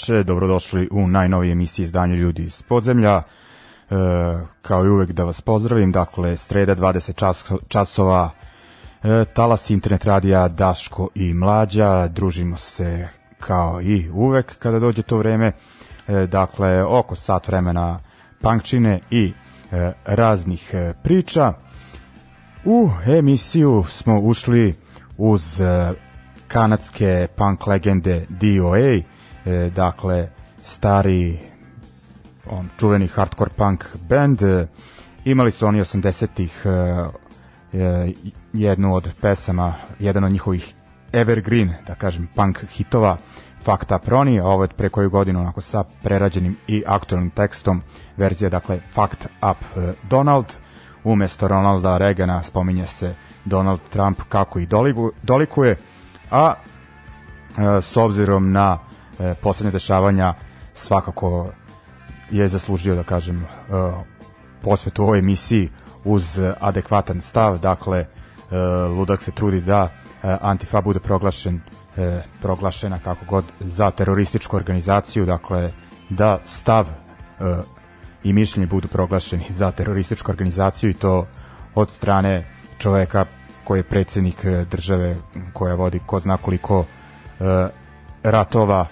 Veče, dobrodošli u najnovije emisiji izdanja Ljudi iz podzemlja. E, kao i uvek da vas pozdravim, dakle, sreda 20 čas, časova, e, talas internet radija Daško i Mlađa, družimo se kao i uvek kada dođe to vreme, e, dakle, oko sat vremena punkčine i e, raznih e, priča. U emisiju smo ušli uz e, kanadske punk legende DOA, e, dakle stari on čuveni hardcore punk band e, imali su oni 80-ih e, e, jednu od pesama jedan od njihovih evergreen da kažem punk hitova Fucked Up Ronnie, a ovo je pre koju godinu onako sa prerađenim i aktualnim tekstom verzija dakle Fucked Up e, Donald. Umesto Ronalda Reagana spominje se Donald Trump kako i doliku, dolikuje a e, s obzirom na e, poslednje dešavanja svakako je zaslužio da kažem e, posvetu ovoj emisiji uz adekvatan stav, dakle e, Ludak se trudi da e, Antifa bude proglašen e, proglašena kako god za terorističku organizaciju, dakle da stav e, i mišljenje budu proglašeni za terorističku organizaciju i to od strane čoveka koji je predsednik e, države koja vodi ko zna koliko e, ratova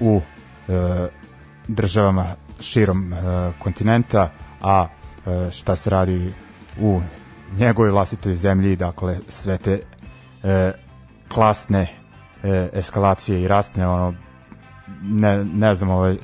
u e, državama širom e, kontinenta, a e, šta se radi u njegovoj vlastitoj zemlji, dakle sve te e, klasne e, eskalacije i rastne ono ne, ne znam ovaj,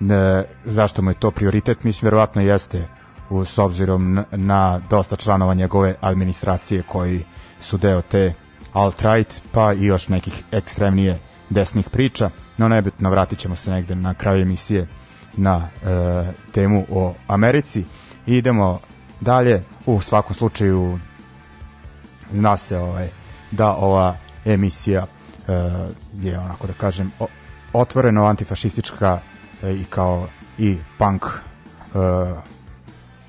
ne, zašto mu je to prioritet, mislim verovatno jeste u, s obzirom na, na dosta članova njegove administracije koji su deo te alt-right, pa i još nekih ekstremnije desnih priča, no nebitno vratit ćemo se negde na kraju emisije na e, temu o Americi. I idemo dalje, u svakom slučaju zna se ovaj, da ova emisija e, je onako da kažem o, otvoreno antifašistička e, i kao i punk e,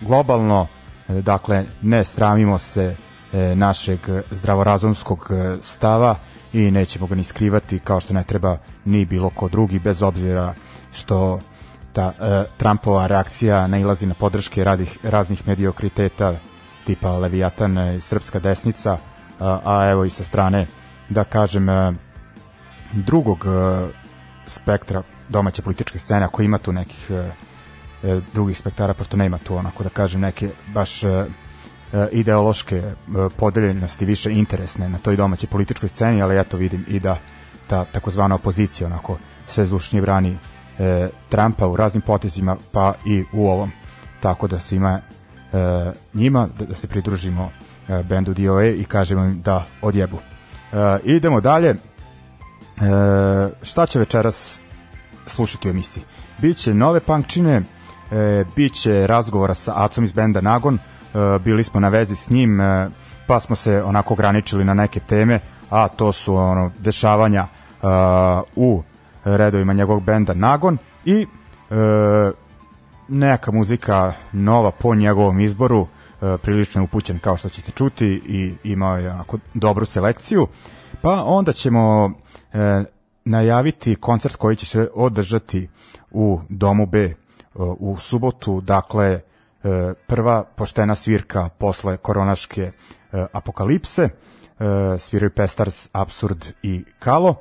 globalno, e, dakle ne sramimo se e, našeg zdravorazumskog e, stava i nećemo ga ni skrivati kao što ne treba ni bilo ko drugi bez obzira što ta e, Trumpova reakcija nailazi na podrške radih, raznih mediokriteta tipa Leviatan i Srpska desnica a, a evo i sa strane da kažem e, drugog e, spektra domaće političke scene ako ima tu nekih e, e, drugih spektara, pošto nema tu onako da kažem neke baš e, ideološke e, podeljenosti više interesne na toj domaćoj političkoj sceni, ali ja to vidim i da ta takozvana opozicija onako sve zvučnije brani e, Trumpa u raznim potezima, pa i u ovom. Tako da svima e, njima da, da se pridružimo e, bendu DOA i kažemo im da odjebu. E, idemo dalje. E, šta će večeras slušati u emisiji? Biće nove punkčine, e, bit će razgovora sa Acom iz benda Nagon, bili smo na vezi s njim, pa smo se onako ograničili na neke teme, a to su ono dešavanja u redovima njegovog benda Nagon i neka muzika nova po njegovom izboru, prilično upućen kao što ćete čuti i imao je onako dobru selekciju. Pa onda ćemo najaviti koncert koji će se održati u Domu B u subotu, dakle e, prva poštena svirka posle koronaške e, apokalipse, e, sviraju Pestars, Absurd i Kalo.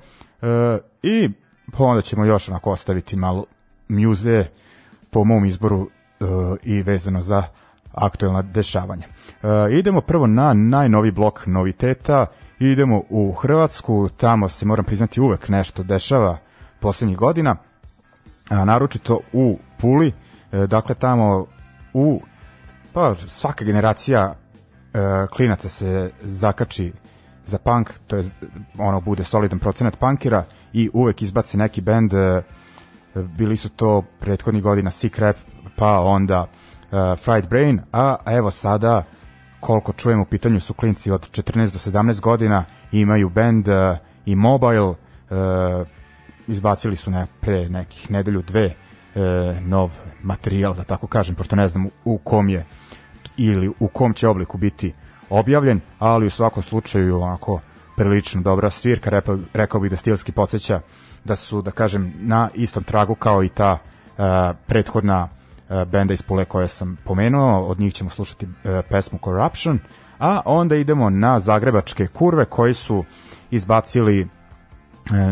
I onda ćemo još onako ostaviti malo mjuze po mom izboru i vezano za aktuelna dešavanja. Idemo prvo na najnovi blok noviteta, idemo u Hrvatsku, tamo se moram priznati uvek nešto dešava poslednjih godina, naročito u Puli, e, dakle tamo u pa svaka generacija e, klinaca se zakači za punk, to je ono bude solidan procenat punkera i uvek izbaci neki bend e, bili su to prethodnih godina Sick Rap, pa onda e, Fried Brain, a evo sada koliko čujem u pitanju su klinci od 14 do 17 godina imaju bend e, i mobile e, izbacili su ne, pre nekih nedelju dve nov materijal, da tako kažem, pošto ne znam u kom je ili u kom će obliku biti objavljen, ali u svakom slučaju onako prilično dobra svirka, rekao, rekao bih da stilski podsjeća da su, da kažem, na istom tragu kao i ta uh, prethodna uh, benda iz Pule koje sam pomenuo, od njih ćemo slušati uh, pesmu Corruption, a onda idemo na zagrebačke kurve koji su izbacili uh,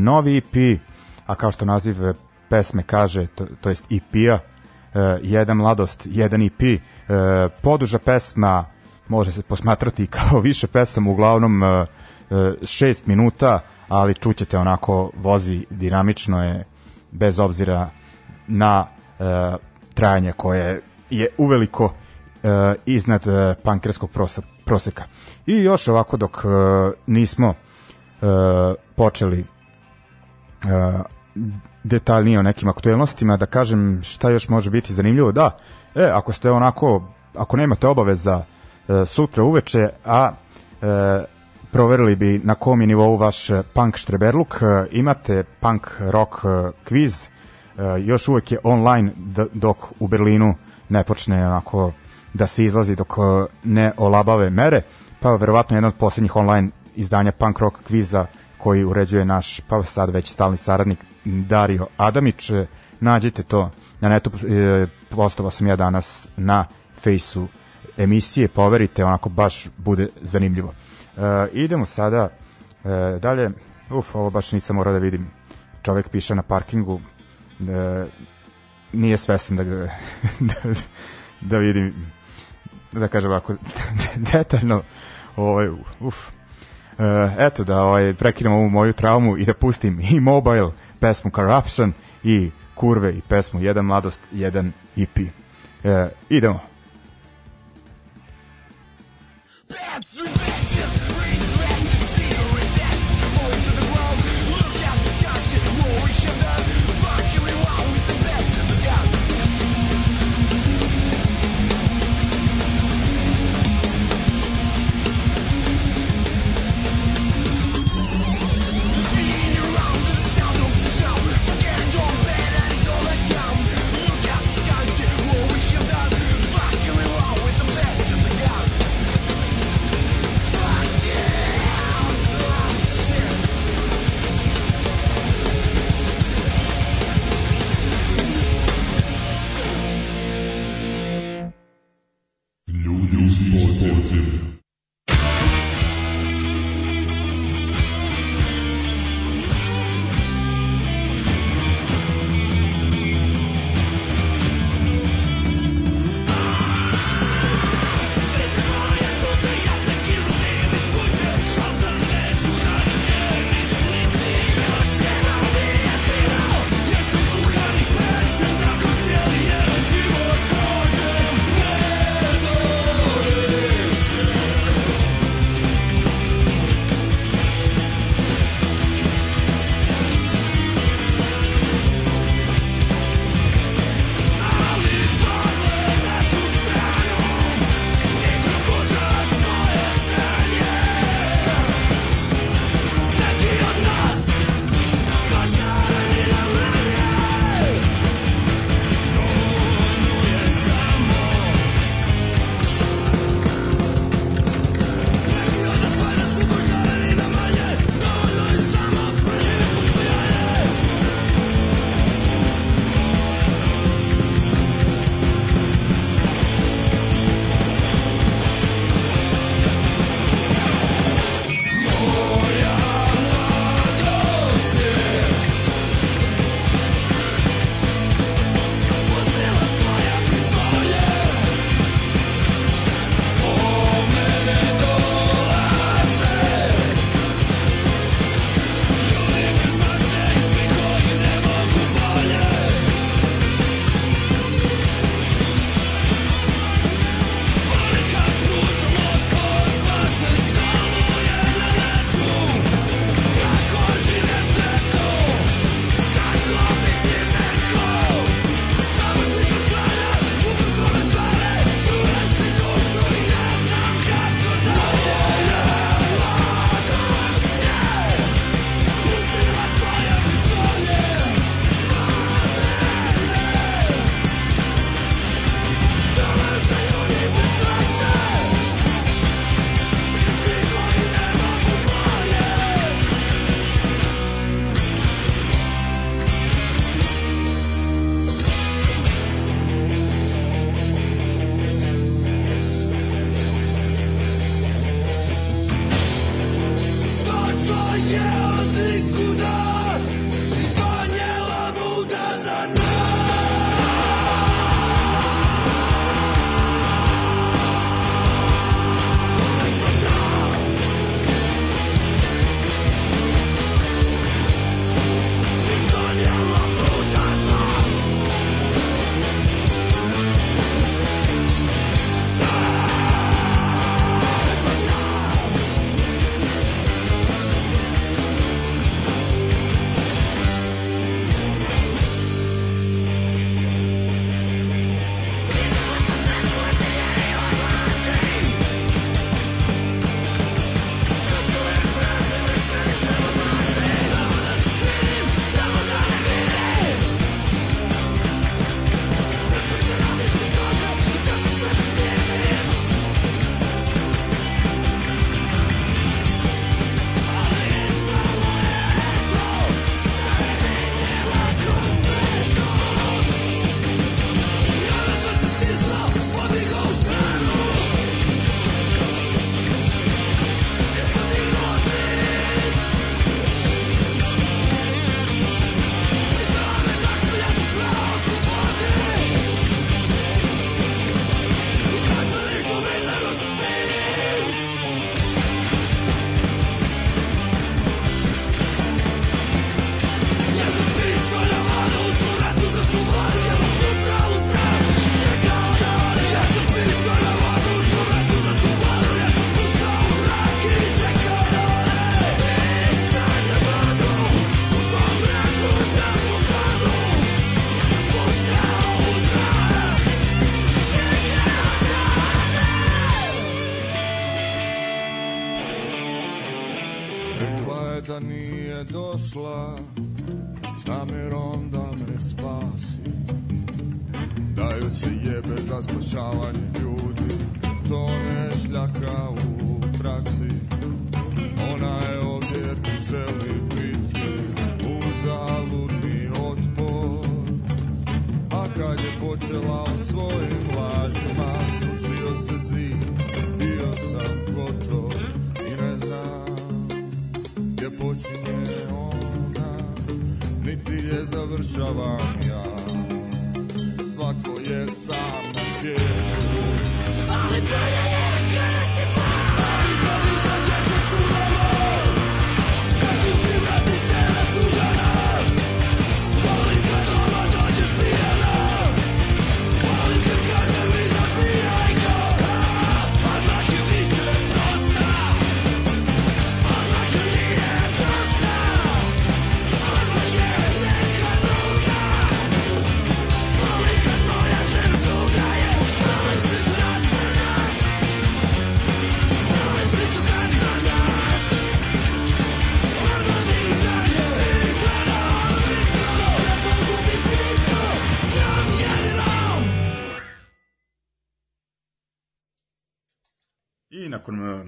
novi EP a kao što naziv pesme kaže, to, to jest EP-a, uh, jedan mladost, jedan EP, uh, e, poduža pesma može se posmatrati kao više pesama, uglavnom uh, šest minuta, ali čućete onako vozi dinamično je bez obzira na uh, trajanje koje je uveliko uh, iznad uh, pankerskog proseka. I još ovako dok uh, nismo uh, počeli uh, detaljnije o nekim aktuelnostima, da kažem šta još može biti zanimljivo. Da, e, ako ste onako, ako nemate obaveza e, sutra uveče, a e, proverili bi na kom je nivou vaš punk štreberluk, e, imate punk rock e, kviz, e, još uvek je online dok u Berlinu ne počne onako da se izlazi dok e, ne olabave mere, pa verovatno jedan od poslednjih online izdanja punk rock kviza koji uređuje naš, pa sad već stalni saradnik Dario Adamić. Nađite to na netu, e, postava sam ja danas na fejsu emisije, poverite, onako baš bude zanimljivo. E, idemo sada e, dalje. Uf, ovo baš nisam morao da vidim. Čovek piše na parkingu. E, nije svestan da ga, da, da vidim da kažem ovako detaljno ovaj, uf, Uh, eto da ovaj, prekinem ovu moju traumu i da pustim i Mobile, pesmu Corruption i Kurve i pesmu Jedan mladost, jedan EP. E, idemo. Bad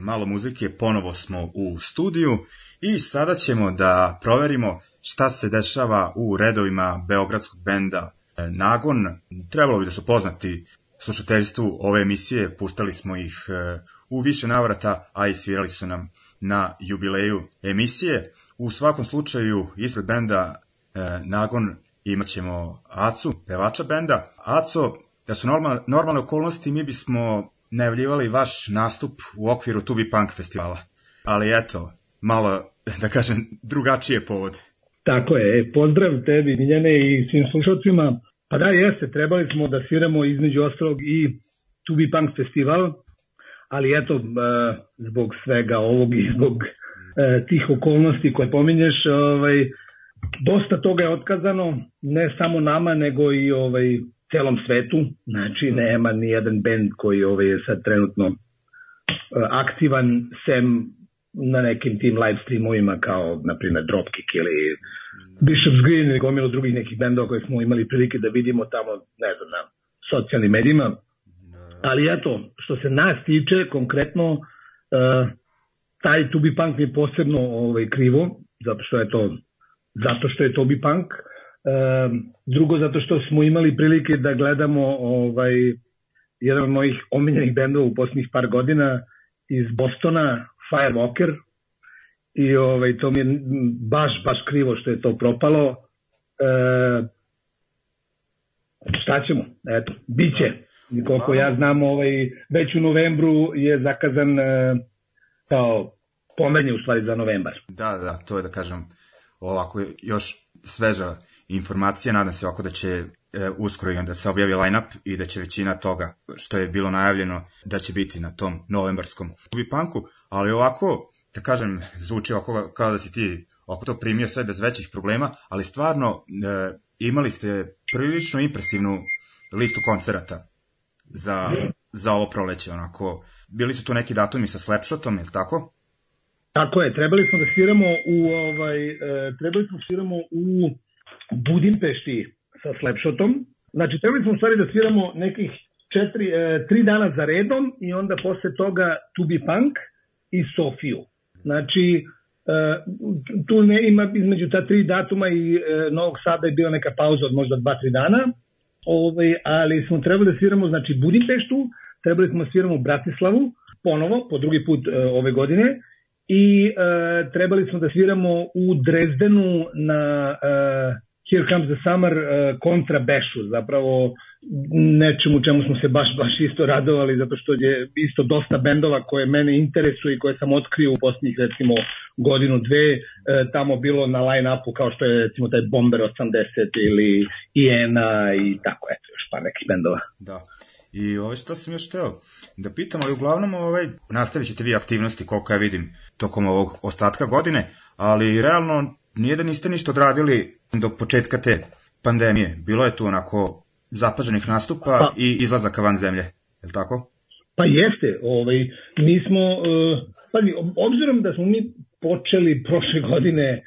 malo muzike ponovo smo u studiju i sada ćemo da proverimo šta se dešava u redovima beogradskog benda e, Nagon. Trebalo bi da su poznati slušateljstvu ove emisije, puštali smo ih e, u više navrata, a i svirali su nam na jubileju emisije. U svakom slučaju, ispred benda Nagon imat ćemo Acu, pevača benda. Aco, da su normalne, normalne okolnosti, mi bismo najavljivali vaš nastup u okviru Tubi Punk festivala. Ali eto, malo, da kažem, drugačije povod. Tako je, e, pozdrav tebi Miljane i svim slušalcima. Pa da, jeste, trebali smo da sviramo između ostalog i Tubi Punk festival, ali eto, e, zbog svega ovog i zbog e, tih okolnosti koje pominješ, ovaj, dosta toga je otkazano, ne samo nama, nego i ovaj, celom svetu, znači nema ni jedan bend koji ovaj, je sad trenutno uh, aktivan, sem na nekim tim live streamovima kao, na primjer, Dropkick ili Bishop's Green ili gomilo drugih nekih bendova koje smo imali prilike da vidimo tamo, ne znam, na socijalnim medijima. Ali eto, što se nas tiče, konkretno, uh, taj Tubi Punk je posebno ovaj, krivo, zato što je to zato što je Tobi Punk, drugo zato što smo imali prilike da gledamo ovaj jedan od mojih omiljenih bendova u poslednjih par godina iz Bostona, Firewalker, i ovaj, to mi je baš, baš krivo što je to propalo. E, šta ćemo? Eto, bit će. Koliko ja znam, ovaj, već u novembru je zakazan e, kao pomeranje u stvari za novembar. Da, da, to je da kažem ovako još sveža informacija, nadam se ovako da će e, uskoro i onda se objavi line-up i da će većina toga što je bilo najavljeno da će biti na tom novembarskom Punku, ali ovako, da kažem, zvuči ovako kao da si ti oko to primio sve bez većih problema, ali stvarno e, imali ste prilično impresivnu listu koncerata za, za ovo proleće, onako, bili su tu neki datumi sa Slapshotom, je li tako? Tako je, trebali smo da sviramo u ovaj e, trebali smo da sviramo u Budimpešti sa Slapshotom. Znači, trebali smo u stvari da sviramo nekih četiri, e, tri dana za redom i onda posle toga Tubi Punk i Sofiju. Znači, e, tu ne ima između ta tri datuma i e, Novog Sada je bila neka pauza od možda dva, tri dana, ovaj, ali smo trebali da sviramo znači, Budimpeštu, trebali smo da sviramo Bratislavu, ponovo, po drugi put e, ove godine, i e, trebali smo da sviramo u Drezdenu na e, Here Comes the Summer uh, kontra Bešu, zapravo nečemu čemu smo se baš, baš isto radovali, zato što je isto dosta bendova koje mene interesuje i koje sam otkrio u posljednjih recimo godinu, dve, e, tamo bilo na line-upu kao što je recimo taj Bomber 80 ili Iena i tako, eto, još pa nekih bendova. Da. I ovo što sam još teo da pitam, ali uglavnom ovaj, nastavit ćete vi aktivnosti koliko ja vidim tokom ovog ostatka godine, ali realno nije da niste ništa odradili do početka te pandemije. Bilo je tu onako zapaženih nastupa pa, i izlazaka van zemlje, je li tako? Pa jeste, ovaj, mi smo, uh, pa, obzirom da smo mi počeli prošle godine,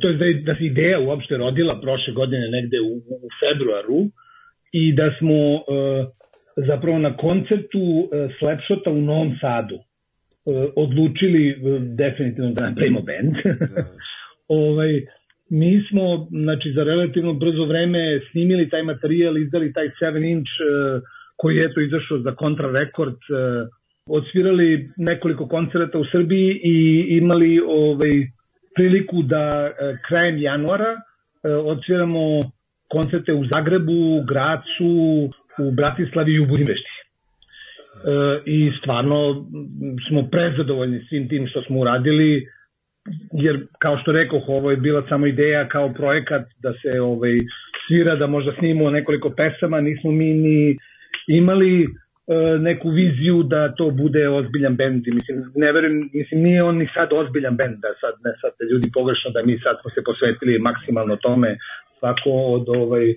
to je da, je, da se ideja uopšte rodila prošle godine negde u, u februaru i da smo e, zapravo na koncertu e, Slapshota u Novom Sadu e, odlučili e, definitivno da napravimo band. Ovaj, mi smo znači, za relativno brzo vreme snimili taj materijal, izdali taj 7 inch e, koji je to izašao za Contra Records, e, odsvirali nekoliko koncerta u Srbiji i imali ovaj, priliku da e, krajem januara odsviramo koncerte u Zagrebu, Gracu, u Bratislavi i u Budimpešti. E, I stvarno smo prezadovoljni svim tim što smo uradili, jer kao što rekao, ovo je bila samo ideja kao projekat da se ovaj, svira, da možda snimimo nekoliko pesama, nismo mi ni imali e, neku viziju da to bude ozbiljan bend. Mislim, ne verujem, mislim, nije on ni sad ozbiljan bend, da sad ne sad ljudi pogrešno da mi sad smo se posvetili maksimalno tome, svako od ovaj,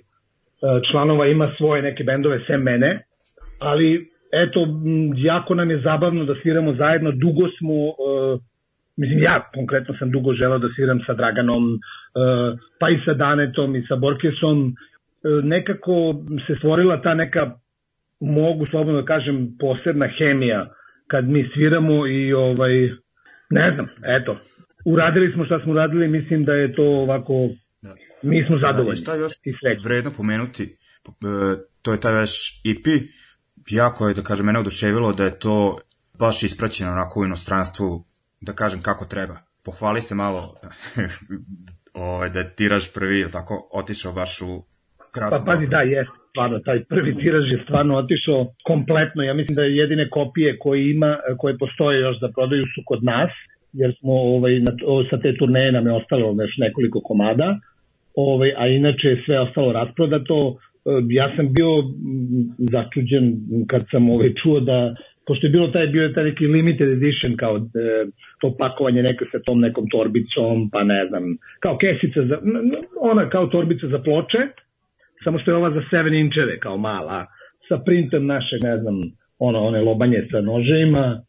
članova ima svoje neke bendove sem mene, ali eto, jako nam je zabavno da sviramo zajedno, dugo smo, uh, mislim ja konkretno sam dugo želao da sviram sa Draganom, uh, pa i sa Danetom i sa Borkesom, uh, nekako se stvorila ta neka, mogu slobodno da kažem, posebna hemija kad mi sviramo i ovaj, ne znam, eto, uradili smo šta smo uradili, mislim da je to ovako mi smo zadovoljni. Da, šta još vredno pomenuti, e, to je taj vaš EP, jako je, da kažem, mene oduševilo da je to baš ispraćeno onako u inostranstvu, da kažem kako treba. Pohvali se malo ovaj, da je tiraž prvi, tako, otišao baš u kratko. Pa pazi, da, jest, stvarno, taj prvi tiraž je stvarno otišao kompletno. Ja mislim da je jedine kopije koje ima, koje postoje još za prodaju su kod nas, jer smo ovaj, na, sa te turneje nam je ostalo još nekoliko komada ovaj, a inače je sve ostalo rasprodato. E, ja sam bio začuđen kad sam ovaj, čuo da pošto je bilo taj, bio taj neki limited edition kao e, to pakovanje neka sa tom nekom torbicom, pa ne znam, kao kesica za, ona kao torbica za ploče, samo što je ova za 7 inčeve kao mala, sa printom našeg, ne znam, ono, one lobanje sa noževima,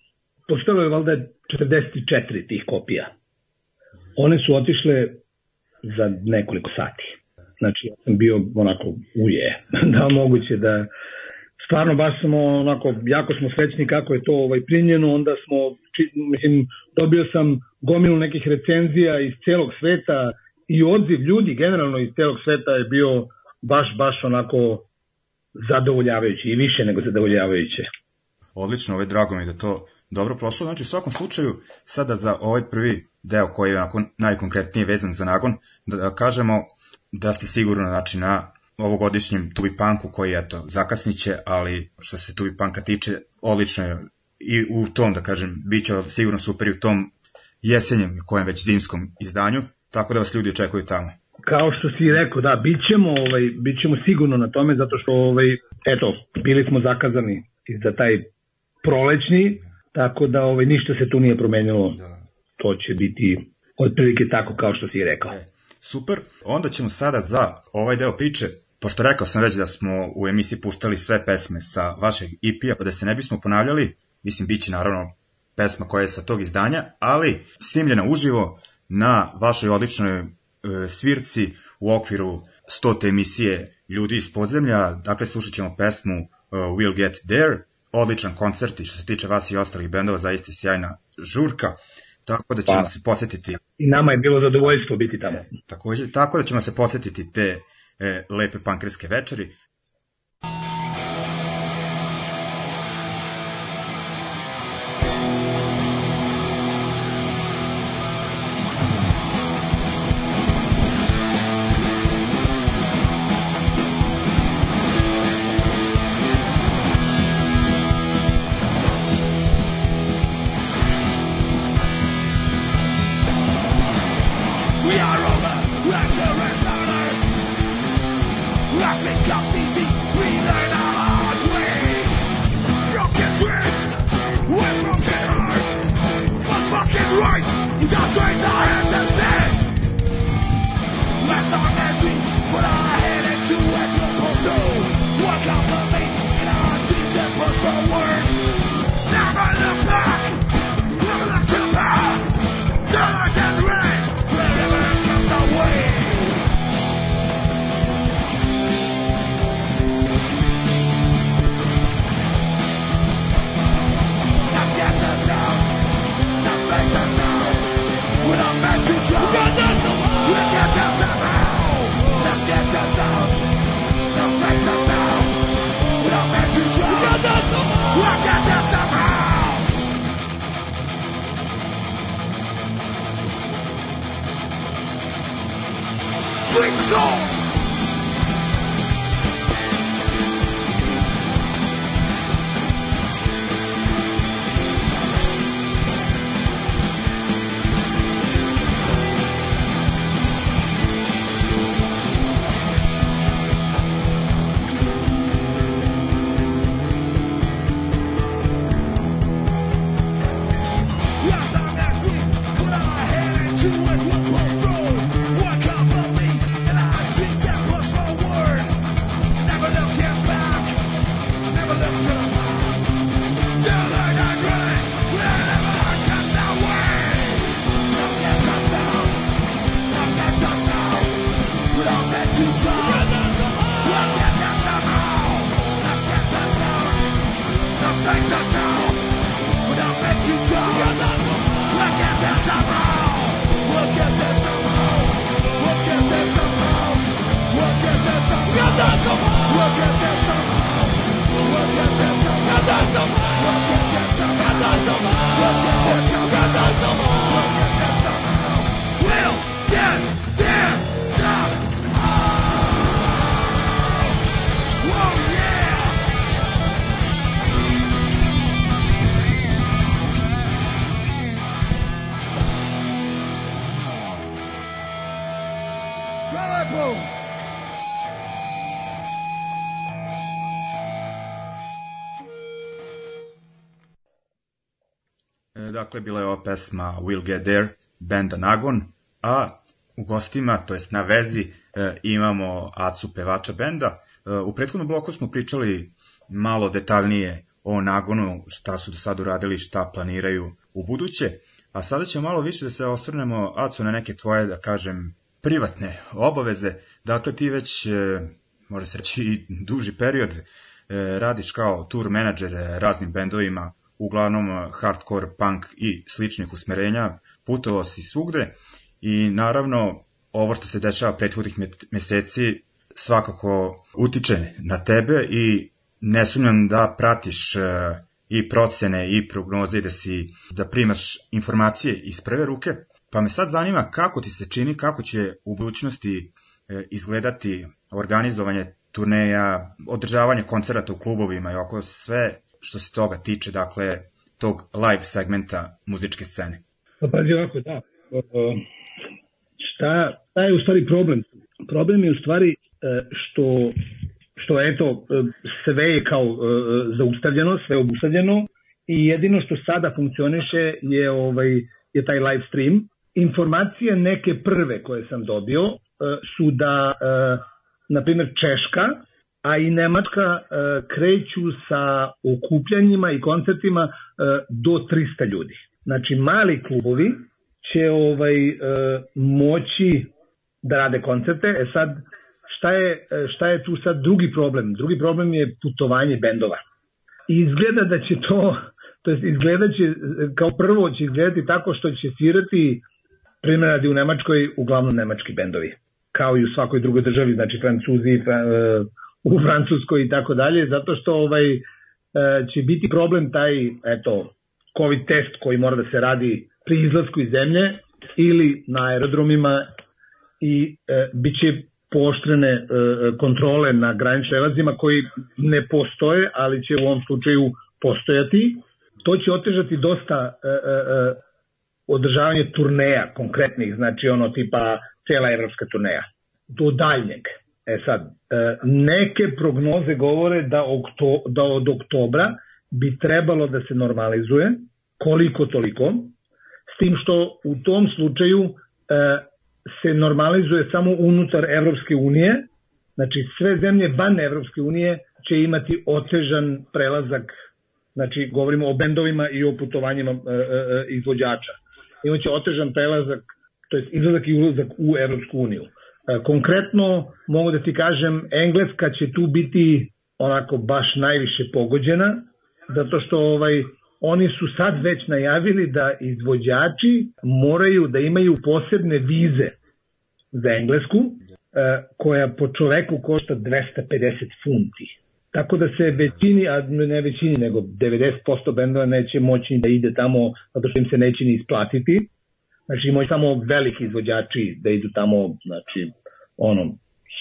postalo je valjda 44 tih kopija. One su otišle za nekoliko sati. Znači, ja sam bio onako uje, da moguće da stvarno baš smo onako, jako smo srećni kako je to ovaj primljeno, onda smo, mislim, dobio sam gomilu nekih recenzija iz celog sveta i odziv ljudi generalno iz celog sveta je bio baš, baš onako zadovoljavajući i više nego zadovoljavajuće. Odlično, ovaj drago mi da to dobro prošlo. Znači, u svakom slučaju, sada za ovaj prvi deo koji je onako najkonkretnije vezan za nagon, da, da kažemo da ste sigurno znači, na ovogodišnjem Tubi Punku koji, eto, zakasniće, ali što se Tubi Punka tiče, odlično je i u tom, da kažem, bit će sigurno super i u tom jesenjem, kojem već zimskom izdanju, tako da vas ljudi očekuju tamo. Kao što si rekao, da, bit ćemo, ovaj, bit ćemo sigurno na tome, zato što, ovaj, eto, bili smo zakazani za taj prolećni, Tako da ovaj, ništa se tu nije promenilo. Da. To će biti otprilike tako kao što si rekao. E, super. Onda ćemo sada za ovaj deo priče pošto rekao sam već da smo u emisiji puštali sve pesme sa vašeg EP-a, pa da se ne bismo ponavljali, mislim, bit će naravno pesma koja je sa tog izdanja, ali snimljena uživo na vašoj odličnoj e, svirci u okviru 100. emisije Ljudi iz podzemlja, dakle slušat ćemo pesmu uh, We'll Get There, odličan koncert i što se tiče vas i ostalih bendova, zaista sjajna žurka, tako da ćemo pa. se podsjetiti. I nama je bilo zadovoljstvo biti tamo. E, takođe, tako da ćemo se podsjetiti te e, lepe pankerske večeri. Dakle, bila je ova pesma We'll Get There, benda Nagon, a u gostima, to jest na vezi, e, imamo Acu pevača benda. E, u prethodnom bloku smo pričali malo detaljnije o Nagonu, šta su do sada uradili, šta planiraju u buduće, a sada ćemo malo više da se osvrnemo, Acu, na neke tvoje, da kažem, privatne obaveze. Dakle, ti već, e, može se reći, i duži period radiš kao tour menadžer raznim bendovima uglavnom eh, hardcore, punk i sličnih usmerenja, putovao si svugde i naravno ovo što se dešava prethodnih meseci svakako utiče na tebe i ne sumnjam da pratiš eh, i procene i prognoze i da si da primaš informacije iz prve ruke, pa me sad zanima kako ti se čini, kako će u budućnosti eh, izgledati organizovanje turneja, održavanje koncerata u klubovima i oko sve što se toga tiče, dakle, tog live segmenta muzičke scene? Pa pazi ovako, da. Šta, šta je u stvari problem? Problem je u stvari e, što, što eto, e, sve je kao e, zaustavljeno, sve je obustavljeno i jedino što sada funkcioniše je, ovaj, je taj live stream. Informacije neke prve koje sam dobio su da, na primjer, Češka a i Nemačka e, kreću sa okupljanjima i koncertima e, do 300 ljudi. Znači mali klubovi će ovaj e, moći da rade koncerte. E sad šta je, šta je tu sad drugi problem? Drugi problem je putovanje bendova. Izgleda da će to, to jest izgleda će, kao prvo će izgledati tako što će svirati primjer radi u Nemačkoj uglavnom nemački bendovi. Kao i u svakoj drugoj državi, znači Francuzi, u Francuskoj i tako dalje, zato što ovaj e, će biti problem taj eto covid test koji mora da se radi pri izlasku iz zemlje ili na aerodromima i e, biće pooštrene e, kontrole na graničnim prelazima koji ne postoje, ali će u ovom slučaju postojati. To će otežati dosta e, e, e održavanje turneja konkretnih, znači ono tipa cela evropska turneja, do daljnjeg. E sad, e, neke prognoze govore da, okto, da od oktobra bi trebalo da se normalizuje, koliko toliko, s tim što u tom slučaju e, se normalizuje samo unutar Evropske unije, znači sve zemlje van Evropske unije će imati otežan prelazak, znači govorimo o bendovima i o putovanjima e, izvođača. Imaće otežan prelazak, to je izlazak i ulazak u Evropsku uniju. E, konkretno mogu da ti kažem, Engleska će tu biti onako baš najviše pogođena, zato što ovaj oni su sad već najavili da izvođači moraju da imaju posebne vize za Englesku, e, koja po čoveku košta 250 funti. Tako da se većini, a ne većini, nego 90% bendova neće moći da ide tamo, zato što im se neće ni isplatiti. Znači imaju samo veliki izvođači da idu tamo, znači ono,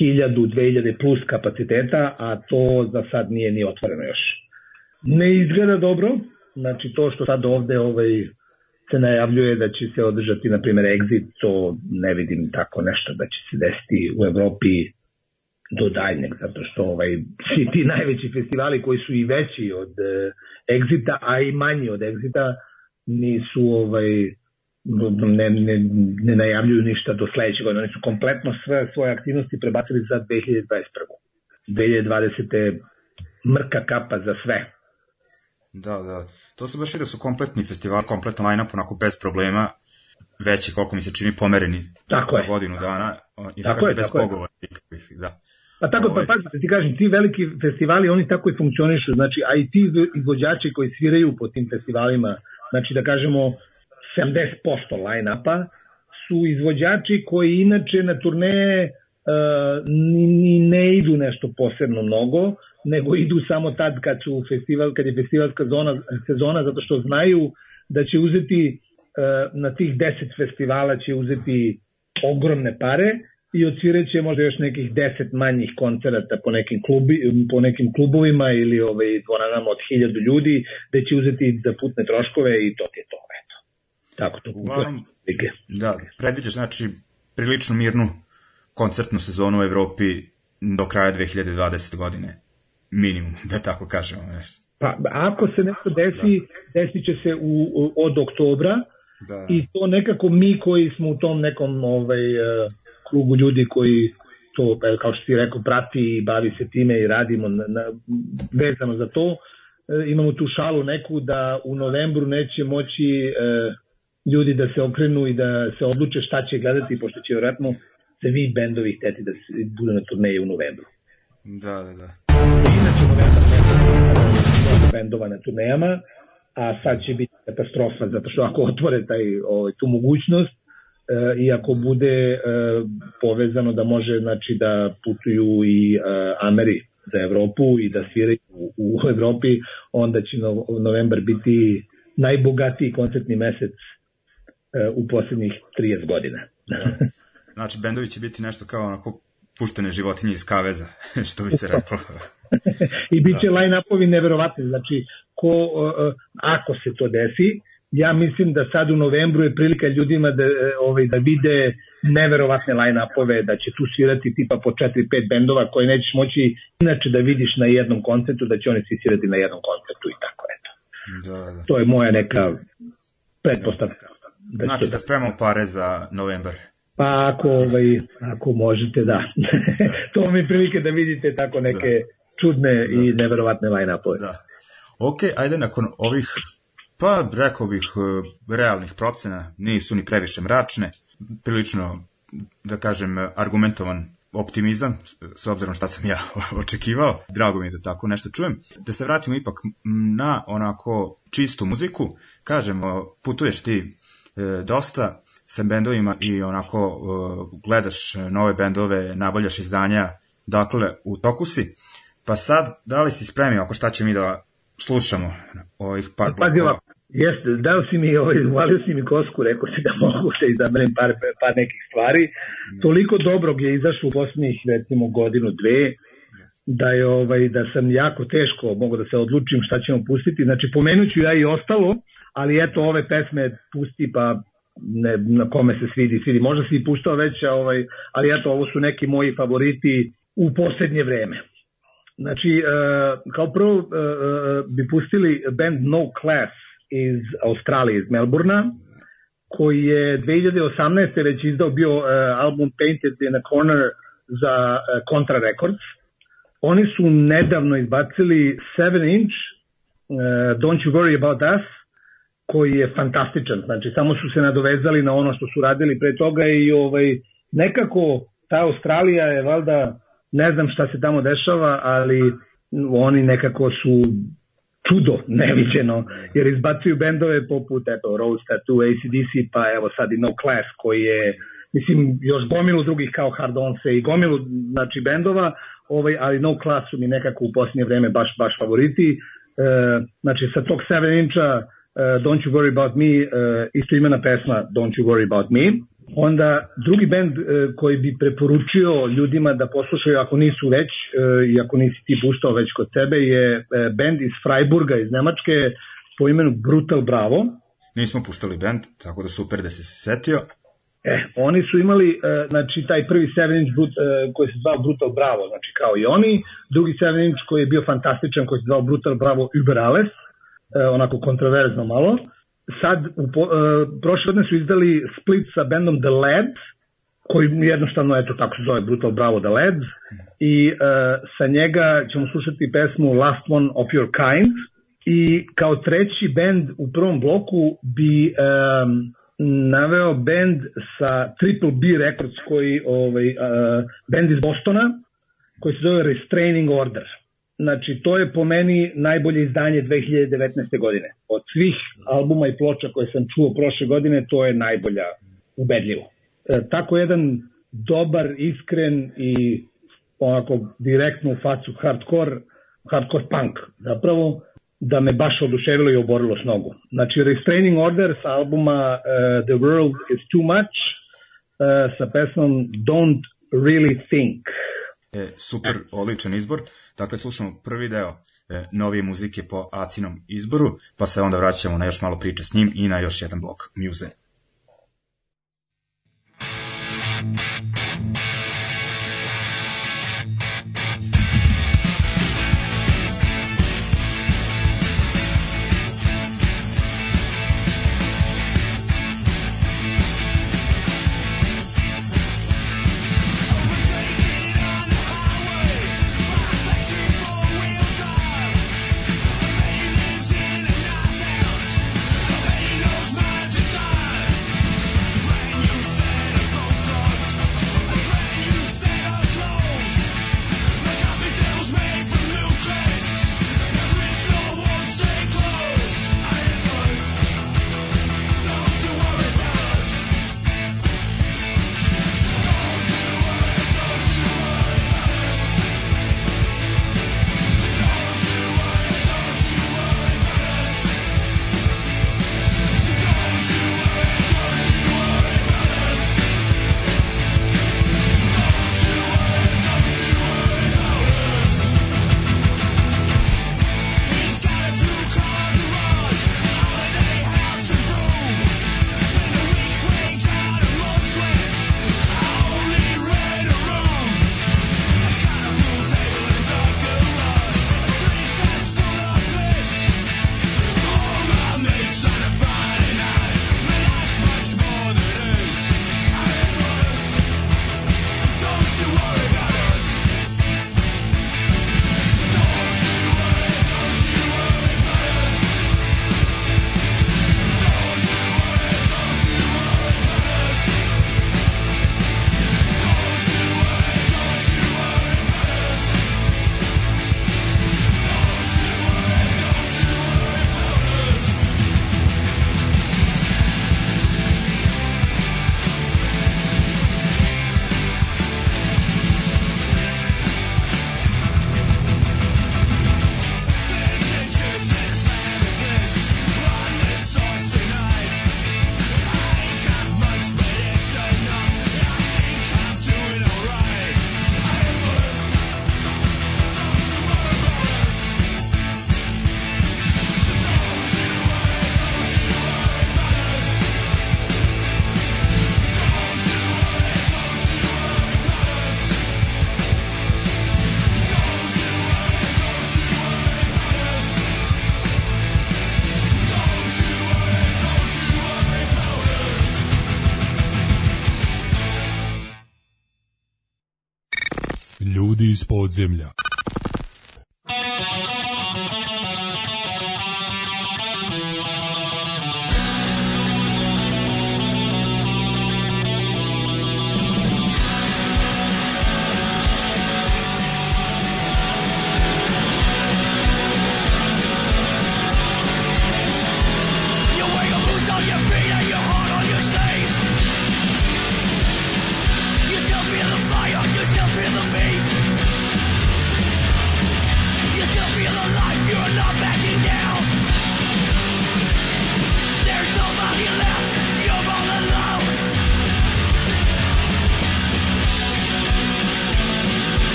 1000, 2000 plus kapaciteta, a to za sad nije ni otvoreno još. Ne izgleda dobro, znači to što sad ovde ovaj, se najavljuje da će se održati, na primjer, exit, to ne vidim tako nešto da će se desiti u Evropi do daljnjeg, zato što ovaj, svi ti najveći festivali koji su i veći od uh, exita, a i manji od exita, nisu ovaj, ne, ne, ne najavljuju ništa do sledećeg godina. Oni su kompletno sve svoje aktivnosti prebacili za 2021. 2020. mrka kapa za sve. Da, da. To su baš vidio su kompletni festival, kompletno line-up, onako bez problema, veći, koliko mi se čini, pomereni tako za je. godinu dana, i da Tako kažem, je, bez tako je. pogovora. nikakvih, Da. Pa tako, pa Ovaj. pazite, ti kažem, ti veliki festivali, oni tako i funkcionišu, znači, a i ti izvođači koji sviraju po tim festivalima, znači da kažemo 70% line-upa, su izvođači koji inače na turneje uh, ni, ni ne idu nešto posebno mnogo, nego idu samo tad kad su festival, kad je festivalska zona, sezona, zato što znaju da će uzeti uh, na tih 10 festivala će uzeti ogromne pare i odsvireće možda još nekih 10 manjih koncerata po nekim, klubi, po nekim klubovima ili ovaj, dvoranama od 1000 ljudi, da će uzeti za putne troškove i to je to. Tako to Uglavnom. Da, predviđaš znači prilično mirnu koncertnu sezonu u Evropi do kraja 2020. godine. Minimum, da tako kažemo. Nešto. Pa ako se nešto desi, desit će se u, od oktobra Da. i to nekako mi koji smo u tom nekom ovaj, eh, krugu ljudi koji to, eh, kao što ti rekao, prati i bavi se time i radimo na, na, vezano za to, eh, imamo tu šalu neku da u novembru neće moći eh, ljudi da se okrenu i da se odluče šta će gledati, pošto će vjerojatno svi bendovi hteti da se budu na turneji u novembru. Da, da, da. Inače novembar mesec bendova na turnejama, a sad će biti katastrofa, zato što ako otvore taj, ovaj, tu mogućnost, e, i ako bude e, povezano da može znači da putuju i e, Ameri za Evropu i da sviraju u, u Evropi, onda će no, novembar biti najbogatiji koncertni mesec u poslednjih 30 godina. Znači, bendovi će biti nešto kao onako puštene životinje iz kaveza, što bi se reklo. I bit će da. line-upovi neverovatni, znači ko, uh, ako se to desi, ja mislim da sad u novembru je prilika ljudima da, ovaj, da vide neverovatne line-upove, da će tu svirati tipa po 4-5 bendova koje nećeš moći inače da vidiš na jednom koncertu, da će oni svi svirati na jednom koncertu i tako eto. Da, da. To je moja neka pretpostavka. Da znači da spremamo pare za novembar. Pa ako, ovaj, ako možete, da. to mi prilike da vidite tako neke da. čudne da. i neverovatne line-upove. Da. Ok, ajde nakon ovih, pa rekao bih, realnih procena, nisu ni previše mračne, prilično, da kažem, argumentovan optimizam, s obzirom šta sam ja očekivao. Drago mi je da tako nešto čujem. Da se vratimo ipak na onako čistu muziku. Kažemo, putuješ ti e, dosta, sa bendovima i onako uh, gledaš nove bendove, nabavljaš izdanja, dakle u toku si. Pa sad, da li si spremio ako šta će mi da slušamo ovih par blokova? Jeste, dao si mi, ovaj, uvalio si mi kosku, rekao si da mogu da izaberem par, par nekih stvari. Toliko dobrog je izašlo u poslednjih, recimo, godinu, dve, da je ovaj da sam jako teško mogu da se odlučim šta ćemo pustiti. Znači pomenuću ja i ostalo, ali eto ove pesme pusti pa ne, na kome se svidi, svidi. Možda si i puštao već, ovaj, ali eto, ovo su neki moji favoriti u poslednje vreme. Znači, uh, kao prvo uh, bi pustili band No Class iz Australije, iz Melburna, koji je 2018. već izdao bio uh, album Painted in a Corner za uh, Contra Records. Oni su nedavno izbacili 7 inch uh, Don't You Worry About Us, koji je fantastičan. Znači, samo su se nadovezali na ono što su radili pre toga i ovaj, nekako ta Australija je valjda, ne znam šta se tamo dešava, ali oni nekako su čudo neviđeno, jer izbacuju bendove poput eto, Rose Tattoo, ACDC, pa evo sad i No Class koji je, mislim, još gomilu drugih kao Hard Onse i gomilu znači, bendova, ovaj, ali No Class su mi nekako u posljednje vreme baš, baš favoriti. E, znači, sa tog 7 inča Don't You Worry About Me, uh, isto imena pesma Don't You Worry About Me. Onda drugi bend e, koji bi preporučio ljudima da poslušaju ako nisu već i ako nisi ti puštao već kod sebe je bend iz Freiburga iz Nemačke po imenu Brutal Bravo. Nismo puštali bend, tako da super da se setio. E, oni su imali, e, znači, taj prvi 7 inch brut, e, koji se zvao Brutal Bravo, znači kao i oni, drugi 7 inch koji je bio fantastičan, koji se zvao Brutal Bravo Uber Alles, onako kontroverzno malo. Sad, u, po, prošle godine su izdali split sa bendom The Lads, koji jednostavno, eto, tako se zove Brutal Bravo The Lads, i sa njega ćemo slušati pesmu Last One of Your Kind, i kao treći bend u prvom bloku bi um, naveo bend sa Triple B Records koji ovaj uh, bend iz Bostona koji se zove Restraining Order. Znači to je po meni najbolje izdanje 2019. godine. Od svih albuma i ploča koje sam čuo prošle godine to je najbolja ubedljivo. E, tako jedan dobar, iskren i onako direktno u facu hardcore, hardcore punk zapravo da me baš oduševilo i oborilo s nogu. Znači, Restraining Order sa albuma uh, The World is Too Much uh, sa pesmom Don't Really Think. E, super, odličan izbor. Dakle, slušamo prvi deo e, novije muzike po Acinom izboru, pa se onda vraćamo na još malo priče s njim i na još jedan blok Muse. iz podzemlja.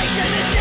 Prvi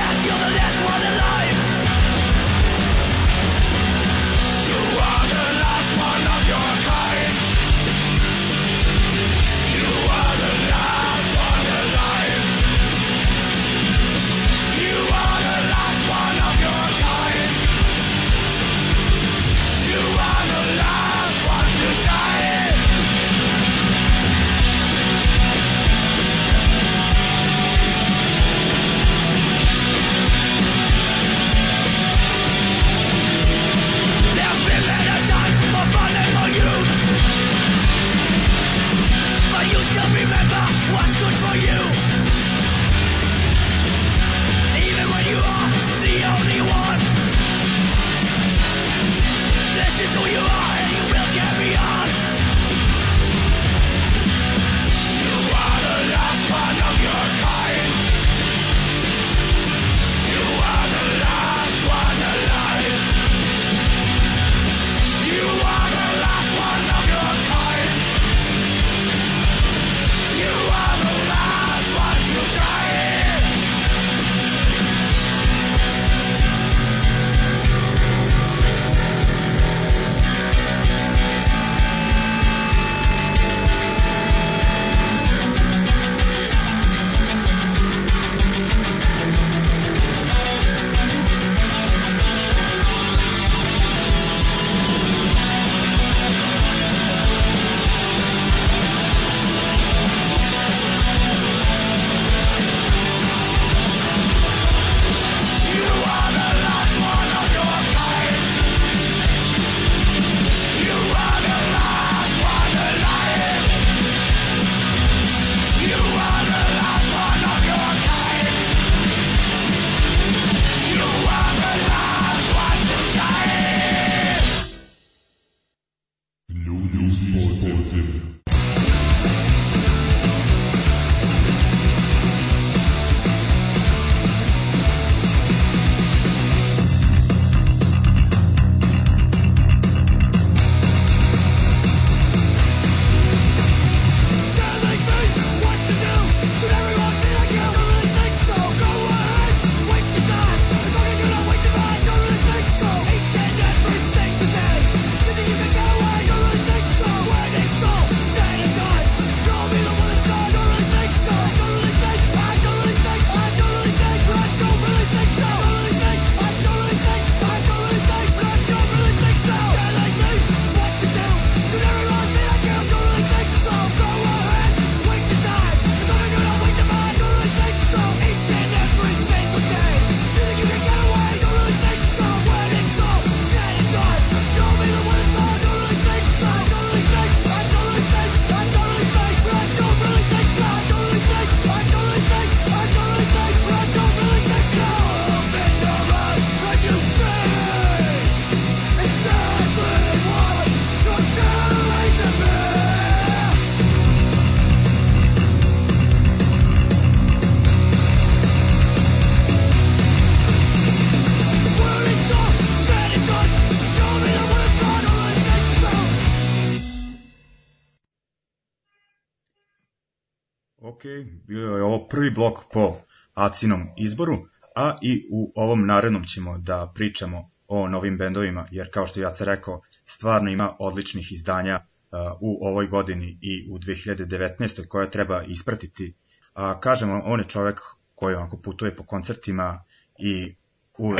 Acinom izboru, a i u ovom narednom ćemo da pričamo o novim bendovima, jer kao što je Jaca rekao, stvarno ima odličnih izdanja uh, u ovoj godini i u 2019. koja treba ispratiti. A kažemo, on je čovek koji onako putuje po koncertima i u, uh,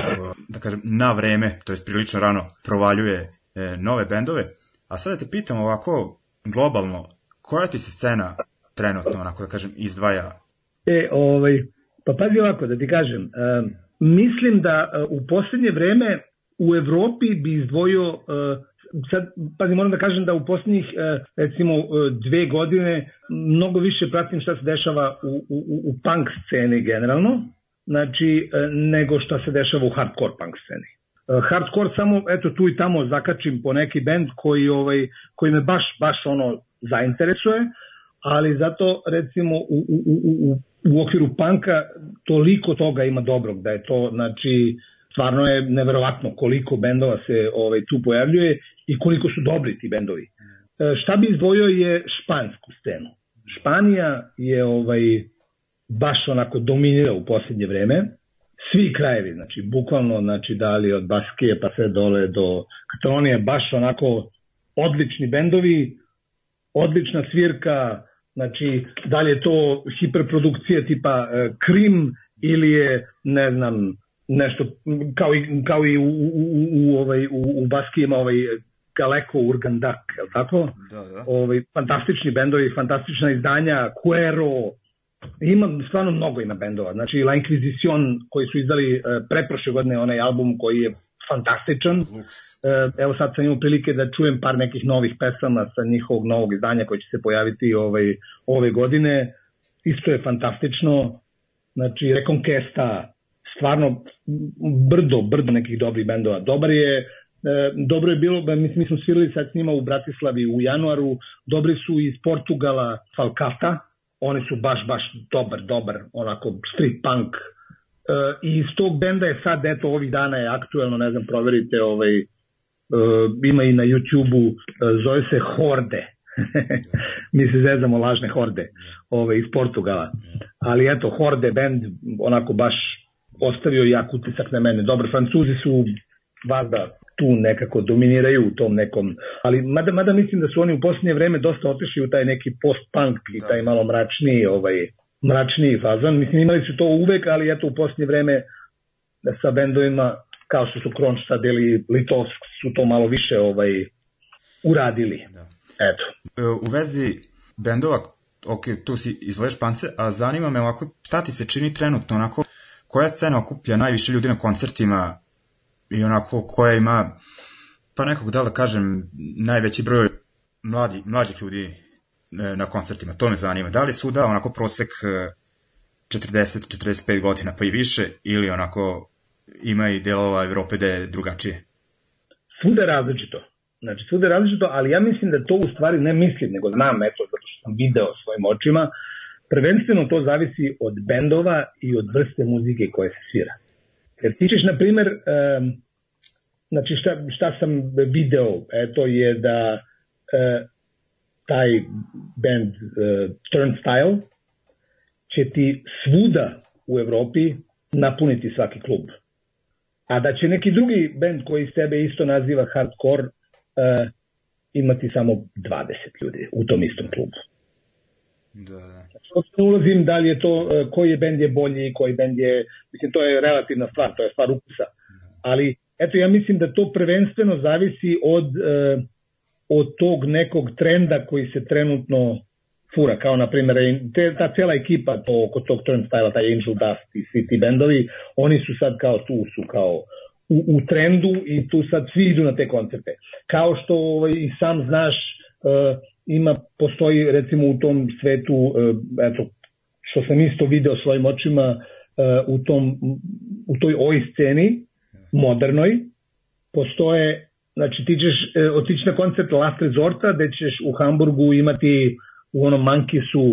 da kažem, na vreme, to je prilično rano, provaljuje e, nove bendove. A sada te pitam ovako globalno, koja ti se scena trenutno, onako da kažem, izdvaja E, ovaj, pa pazi ovako da ti kažem, uh, mislim da uh, u poslednje vreme u Evropi bi izdvojio uh, sad, pazi, moram da kažem da u poslednjih, recimo, dve godine mnogo više pratim šta se dešava u, u, u punk sceni generalno, znači, nego šta se dešava u hardcore punk sceni. Hardcore samo, eto, tu i tamo zakačim po neki bend koji, ovaj, koji me baš, baš ono zainteresuje, ali zato recimo u, u, u, u u okviru panka toliko toga ima dobrog da je to, znači, stvarno je neverovatno koliko bendova se ovaj, tu pojavljuje i koliko su dobri ti bendovi. E, šta bi izdvojio je špansku scenu. Španija je ovaj baš onako dominira u posljednje vreme. Svi krajevi, znači bukvalno znači da li od Baskije pa sve dole do Katalonije, baš onako odlični bendovi, odlična svirka, znači da li je to hiperprodukcija tipa uh, Krim ili je ne znam nešto kao i, kao i u, u, u, u, ovaj, u, u Baskijima ovaj Galeko Urgandak, je li tako? Da, da. Ovaj, fantastični bendovi, fantastična izdanja, Cuero, ima stvarno mnogo ima bendova. Znači La Inquisition koji su izdali uh, preprošle godine onaj album koji je fantastičan. Uh, evo sad sam imao prilike da čujem par nekih novih pesama sa njihovog novog izdanja koji će se pojaviti ovaj, ove godine. Isto je fantastično. Znači Reconquesta, stvarno brdo, brdo nekih dobrih bendova. Dobar je, e, dobro je bilo, mi, mi smo svirali sad s njima u Bratislavi u januaru, dobri su iz Portugala Falcata, oni su baš, baš dobar, dobar, onako street punk. E, I iz tog benda je sad, eto, ovih dana je aktuelno, ne znam, proverite, ovaj, e, ima i na YouTube-u, e, zove se Horde. mi se zezamo lažne horde ovaj, iz Portugala. Ali eto, Horde band, onako baš ostavio jak utisak na mene. Dobro, Francuzi su vazda tu nekako dominiraju u tom nekom, ali mada, mada mislim da su oni u posljednje vreme dosta otišli u taj neki post-punk i taj malo mračniji, ovaj, mračniji fazan. Mislim, imali su to uvek, ali eto u posljednje vreme sa bendovima kao što su Kronč sad ili Litovsk su to malo više ovaj uradili. Da. Eto. E, u vezi bendova, ok, tu si izvoješ Špance, a zanima me ovako, šta ti se čini trenutno onako koja scena okuplja najviše ljudi na koncertima i onako koja ima pa nekog da da kažem najveći broj mladi, mlađih ljudi na koncertima, to me zanima. Da li su da onako prosek 40-45 e, godina pa i više ili onako ima i delova Evrope da je drugačije? Svuda je različito. Znači, svuda je različito, ali ja mislim da to u stvari ne mislim, nego znam, eto, zato što sam video svojim očima, Prvenstveno to zavisi od bendova i od vrste muzike koje se svira. Jer ti ćeš, na primer, znači šta, šta sam video, eto je da uh, taj band uh, Turnstile će ti svuda u Evropi napuniti svaki klub. A da će neki drugi band koji sebe isto naziva hardcore uh, imati samo 20 ljudi u tom istom klubu. Da, da. Znači, ne ulazim da li je to, e, koji je bend je bolji, koji bend je, mislim, to je relativna stvar, to je stvar ukusa. Ali, eto, ja mislim da to prvenstveno zavisi od, e, od tog nekog trenda koji se trenutno fura, kao na primjer te, ta cela ekipa to, oko tog turnstila, taj Angel Dust i svi ti bendovi, oni su sad kao tu su kao u, u trendu i tu sad svi idu na te koncerte. Kao što ovaj, i sam znaš, uh, ima, postoji recimo u tom svetu, e, eto, što sam isto video svojim očima e, u, tom, u toj oj sceni, modernoj, postoje, znači ti ćeš e, otići na koncert Last Resorta, gde ćeš u Hamburgu imati u onom Mankisu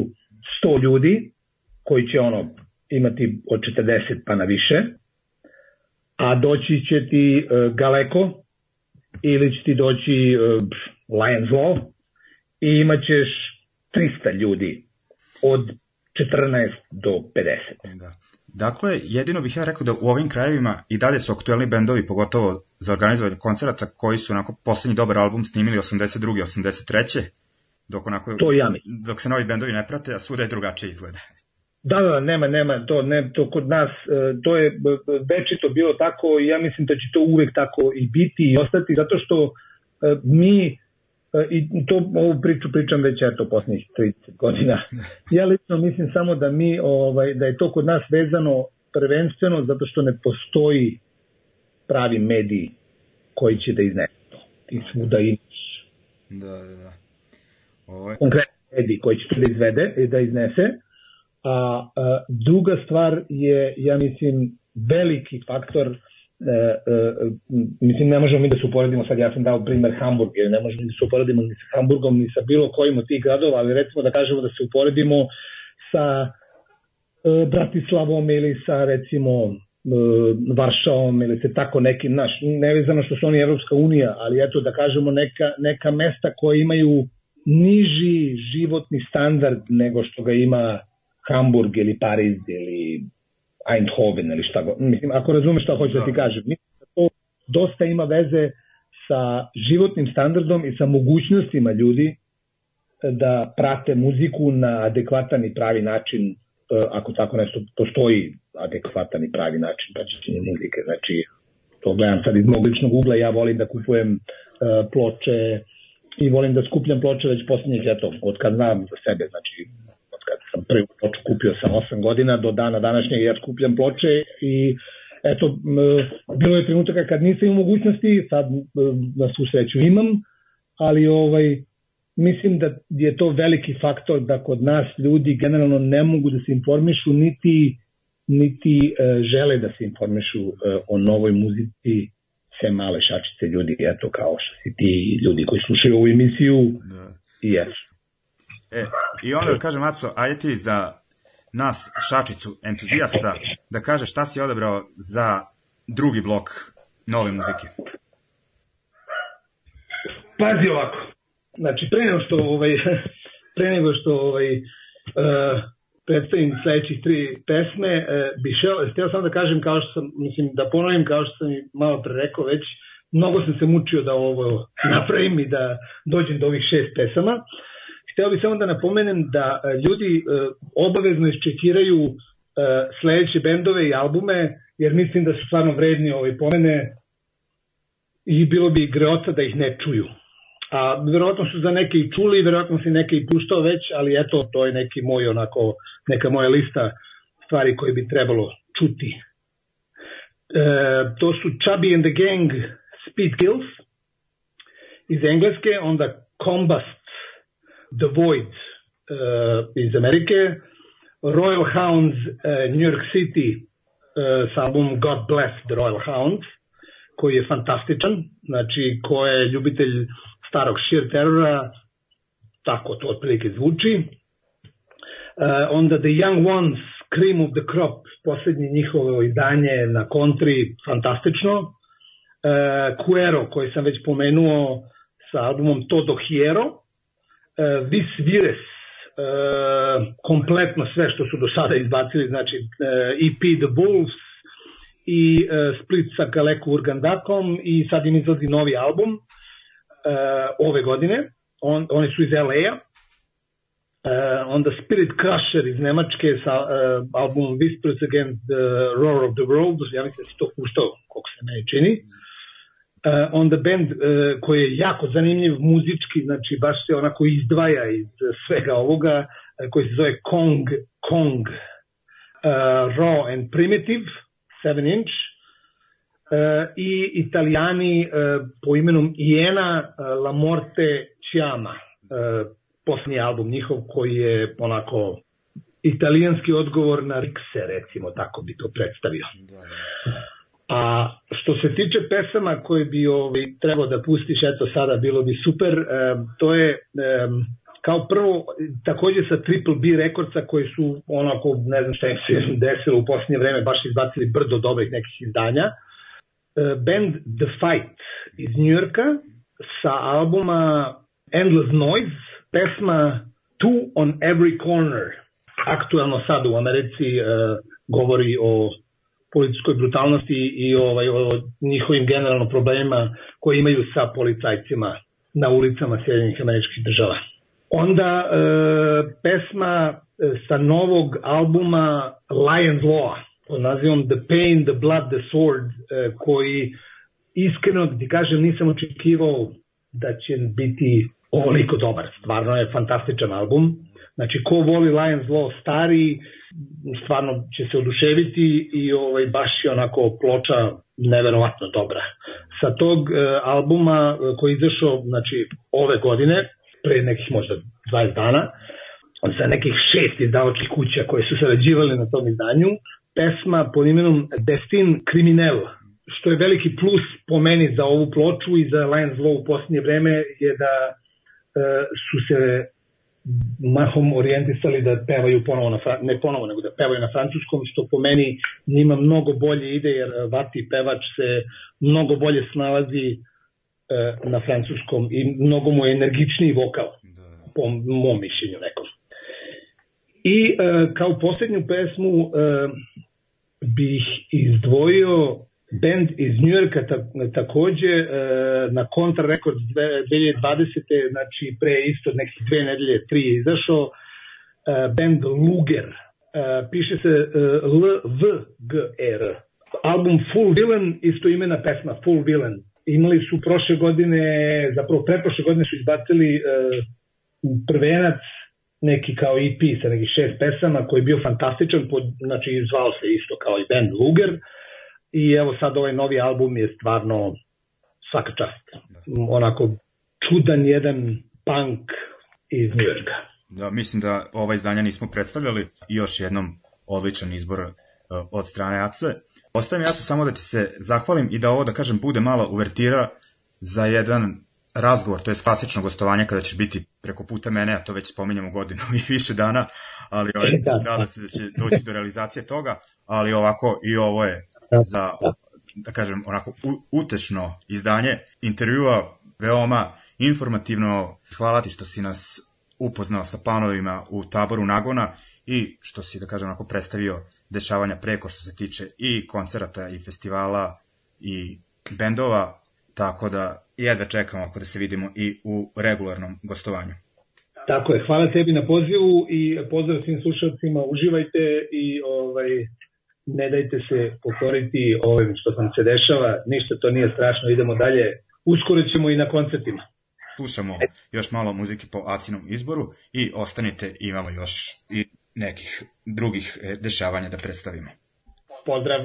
100 ljudi, koji će ono imati od 40 pa na više, a doći će ti uh, Galeko ili će ti doći uh, Lions Law i imaćeš 300 ljudi od 14 do 50. Da. Dakle, jedino bih ja rekao da u ovim krajevima i dalje su aktuelni bendovi, pogotovo za organizovanje koncerata, koji su onako poslednji dobar album snimili 82. 83. Dok, onako, to ja mi. dok se novi bendovi ne prate, a svuda je drugačije izgleda. Da, da, nema, nema, to, ne, to kod nas, e, to je večito bilo tako i ja mislim da će to uvek tako i biti i ostati, zato što e, mi i to ovu priču pričam već eto poslednjih 30 godina. Ja lično mislim samo da mi ovaj da je to kod nas vezano prvenstveno zato što ne postoji pravi mediji koji će da iznese to. Ti svuda imaš. Da, da, da. Ovaj... Konkretni mediji koji će to da izvede i da iznese. A, a druga stvar je, ja mislim, veliki faktor e, e, mislim ne možemo mi da se uporedimo sad ja sam dao primer Hamburg jer ne možemo da se uporedimo ni sa Hamburgom ni sa bilo kojim od tih gradova ali recimo da kažemo da se uporedimo sa Bratislavom ili sa recimo e, Varšavom ili se tako nekim, naš, nevezano što su oni Evropska unija, ali eto da kažemo neka, neka mesta koje imaju niži životni standard nego što ga ima Hamburg ili Pariz ili Eindhoven ili šta god. Mislim, ako razumeš šta hoću da, da ti kažem. Mislim da to dosta ima veze sa životnim standardom i sa mogućnostima ljudi da prate muziku na adekvatan i pravi način, e, ako tako nešto postoji adekvatan i pravi način praćenja muzike. Znači, to gledam sad iz mog ličnog ugla, ja volim da kupujem uh, ploče i volim da skupljam ploče već poslednjih, eto, od kad znam za sebe, znači, kad sam prvi ploču kupio sam 8 godina, do dana današnjeg ja skupljam ploče i eto, bilo je trenutaka kad nisam imao mogućnosti, sad na svu sreću imam, ali ovaj, mislim da je to veliki faktor da kod nas ljudi generalno ne mogu da se informišu niti niti e, žele da se informišu e, o novoj muzici sve male šačice ljudi, eto kao što si ti ljudi koji slušaju ovu emisiju da. i eto. E, i onda da kažem, Aco, ajde ti za nas, šačicu, entuzijasta, da kaže šta si odabrao za drugi blok nove muzike. Pazi ovako, znači pre nego što ovaj, pre nego što ovaj, uh, predstavim sledećih tri pesme, uh, bi šeo, htio sam da kažem kao što sam, mislim da ponovim kao što sam i malo pre rekao već, mnogo sam se mučio da ovo napravim i da dođem do ovih šest pesama. Hteo bih samo da napomenem da uh, ljudi uh, obavezno iščekiraju uh, sledeće bendove i albume, jer mislim da su stvarno vredni ove pomene i bilo bi greota da ih ne čuju. A verovatno su za neke i čuli, verovatno si neke i puštao već, ali eto, to je neki moj onako, neka moja lista stvari koje bi trebalo čuti. E, to su Chubby and the Gang Speed Kills iz Engleske, onda Combust The Void uh, iz Amerike, Royal Hounds uh, New York City uh, s albumom God Bless the Royal Hounds, koji je fantastičan, znači ko je ljubitelj starog sheer terora, tako to otprilike zvuči. Uh, onda The Young Ones, Cream of the Crop, poslednje njihovo izdanje na kontri, fantastično. Uh, Cuero, koji sam već pomenuo sa albumom Todo Hiero. Uh, Vis Vires, uh, kompletno sve što su do sada izbacili, znači EP The Wolves i Split sa Kaleku Urgandakom i sad im izlazi novi album ove godine, On, oni su iz LA-a, uh, onda Spirit Crusher iz Nemačke sa uh, albumom Whispers Against the Roar of the World, ja mislim da se to puštao, koliko se meni čini. Uh, onda band uh, koji je jako zanimljiv muzički, znači baš se onako izdvaja iz svega ovoga, uh, koji se zove Kong, Kong, uh, Raw and Primitive, 7 inch, e, i italijani e, po imenu Iena e, La Morte Chiama, e, posljednji album njihov koji je onako italijanski odgovor na Rikse, recimo, tako bi to predstavio. A što se tiče pesama koje bi ovaj, trebao da pustiš, eto sada bilo bi super, e, to je e, kao prvo, takođe sa Triple B rekordca koji su onako, ne znam šta im se desilo u posljednje vreme, baš izbacili brdo dobrih nekih izdanja. E, band The Fight iz Njujorka sa albuma Endless Noise, pesma Two on Every Corner. Aktualno sad u Americi uh, govori o političkoj brutalnosti i ovaj, o njihovim generalno problemima koje imaju sa policajcima na ulicama Sjedinjenih američkih država. Onda e, pesma sa novog albuma Lion's Law pod nazivom The Pain, The Blood, The Sword, e, koji iskreno ti kažem nisam očekivao da će biti ovoliko dobar. Stvarno je fantastičan album. Znači, ko voli Lions Law stari, stvarno će se oduševiti i ovaj, baš je onako ploča neverovatno dobra. Sa tog e, albuma e, koji je izašao znači, ove godine, pre nekih možda 20 dana, za nekih šest izdavačkih kuća koje su sarađivali na tom izdanju, pesma pod imenom Destin Criminel, što je veliki plus po meni za ovu ploču i za Lions Law u posljednje vreme je da e, su se mahom orijentisali da pevaju ponovo na, ne ponovo, nego da pevaju na francuskom, što po meni njima mnogo bolje ide, jer Vati pevač se mnogo bolje snalazi e, na francuskom i mnogo mu je energičniji vokal, da. po mom mišljenju nekom. I e, kao poslednju pesmu e, bih izdvojio band iz Njujorka takođe e, na Contra Records 2020. znači pre isto nekih dve nedelje, tri je izašao e, band Luger. E, piše se L V G R. Album Full Villain isto imena pesma Full Villain. Imali su prošle godine zapravo pretprošle godine su izbacili prvenac neki kao EP sa nekih šest pesama koji je bio fantastičan, pod, znači zvao se isto kao i band Luger, uh, i evo sad ovaj novi album je stvarno svaka čast. Onako čudan jedan punk iz Njujorka. Da, mislim da ova izdanja nismo predstavljali i još jednom odličan izbor uh, od strane Ace. Ostavim ja samo da ti se zahvalim i da ovo, da kažem, bude malo uvertira za jedan razgovor, to je klasično gostovanje kada ćeš biti preko puta mene, a to već spominjamo godinu i više dana, ali ovaj, da, da. nada se da će doći do realizacije toga, ali ovako i ovo je Da. Za, da kažem, onako utešno izdanje intervjua, veoma informativno. Hvala ti što si nas upoznao sa planovima u taboru Nagona i što si, da kažem, onako predstavio dešavanja preko što se tiče i koncerata i festivala i bendova, tako da jedva čekamo ako da se vidimo i u regularnom gostovanju. Tako je, hvala tebi na pozivu i pozdrav svim slušalcima, uživajte i ovaj, ne dajte se pokoriti ovim što vam se dešava, ništa to nije strašno, idemo dalje, uskoro ćemo i na koncertima. Slušamo još malo muzike po Acinom izboru i ostanite, imamo još i nekih drugih e, dešavanja da predstavimo. Pozdrav!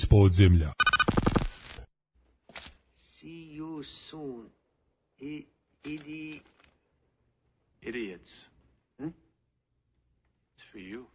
Iz podzemlja. See you soon. I, idi... Idiots. Hmm? It's for you.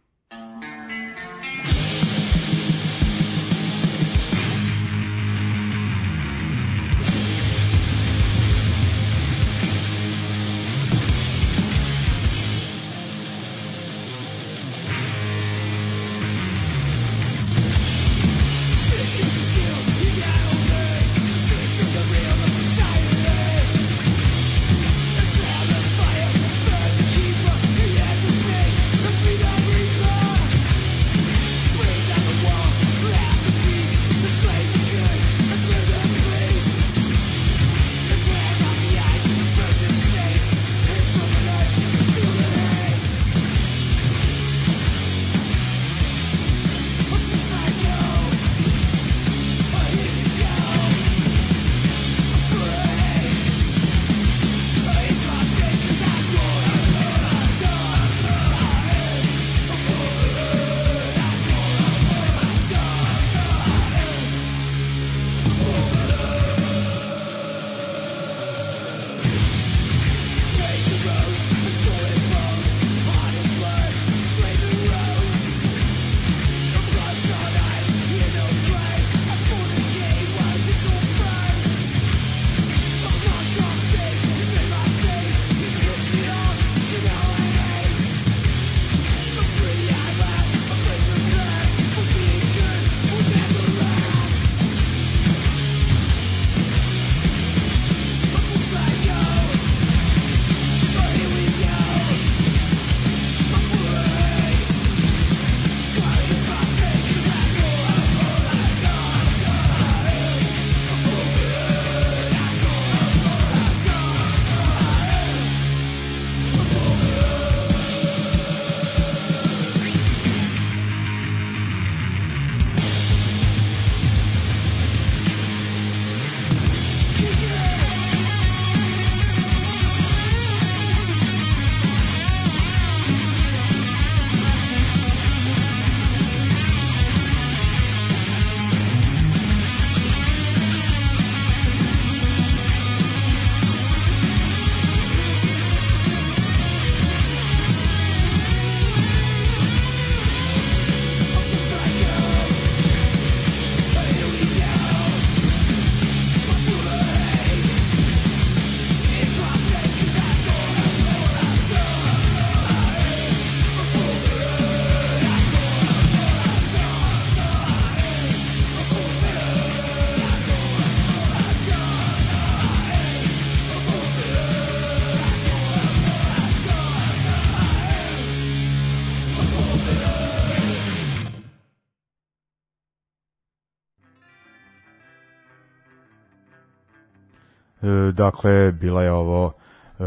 Dakle, bila je ovo e,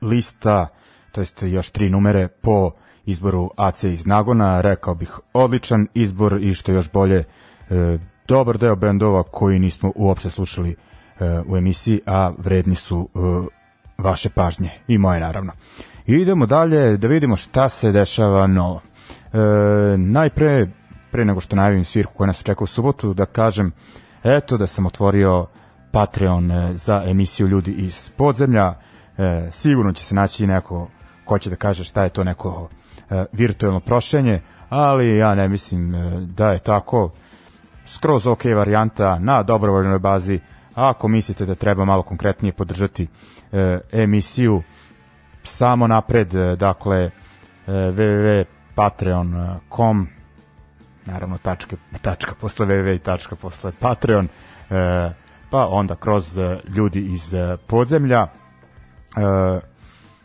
lista, to jest još tri numere po izboru AC iz Nagona, rekao bih odličan izbor i što još bolje, e, dobar deo bendova koji nismo uopšte slušali e, u emisiji, a vredni su e, vaše pažnje i moje naravno. Idemo dalje da vidimo šta se dešava novo. E, najpre, pre nego što najavim svirku koja nas očekuje u subotu, da kažem, eto da sam otvorio Patreon e, za emisiju Ljudi iz podzemlja. E, sigurno će se naći neko ko će da kaže šta je to neko e, virtualno prošenje, ali ja ne mislim e, da je tako skroz ok varijanta na dobrovoljnoj bazi. Ako mislite da treba malo konkretnije podržati e, emisiju, samo napred, e, dakle, e, www.patreon.com naravno tačka, tačka posle www i tačka posle Patreon, e, pa onda kroz e, ljudi iz e, podzemlja, e,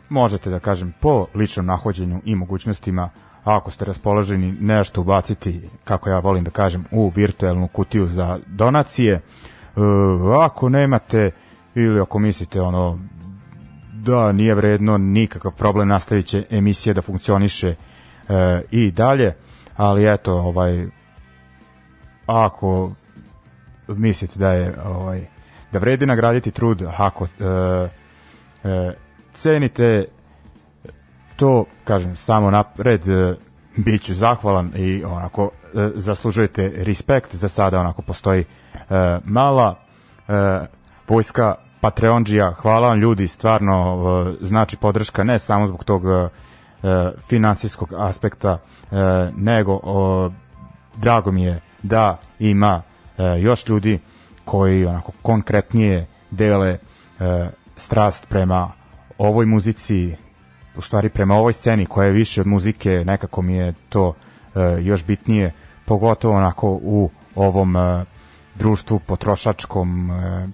možete da kažem po ličnom nahođenju i mogućnostima ako ste raspoloženi nešto ubaciti, kako ja volim da kažem, u virtualnu kutiju za donacije. E, ako nemate ili ako mislite ono da nije vredno nikakav problem nastavit će emisija da funkcioniše i dalje ali eto ovaj ako mislite da je ovaj da vredi nagraditi trud ako e, e, cenite to kažem samo napred e, bit ću zahvalan i onako e, zaslužujete respekt. Za sada onako postoji e, mala e, vojska Patreonđija, hvala vam ljudi, stvarno e, znači podrška ne samo zbog tog e, financijskog aspekta, e, nego o, drago mi je da ima e, još ljudi koji onako konkretnije dele e, strast prema ovoj muzici, u stvari prema ovoj sceni koja je više od muzike, nekako mi je to e, još bitnije, pogotovo onako u ovom e, društvu potrošačkom e,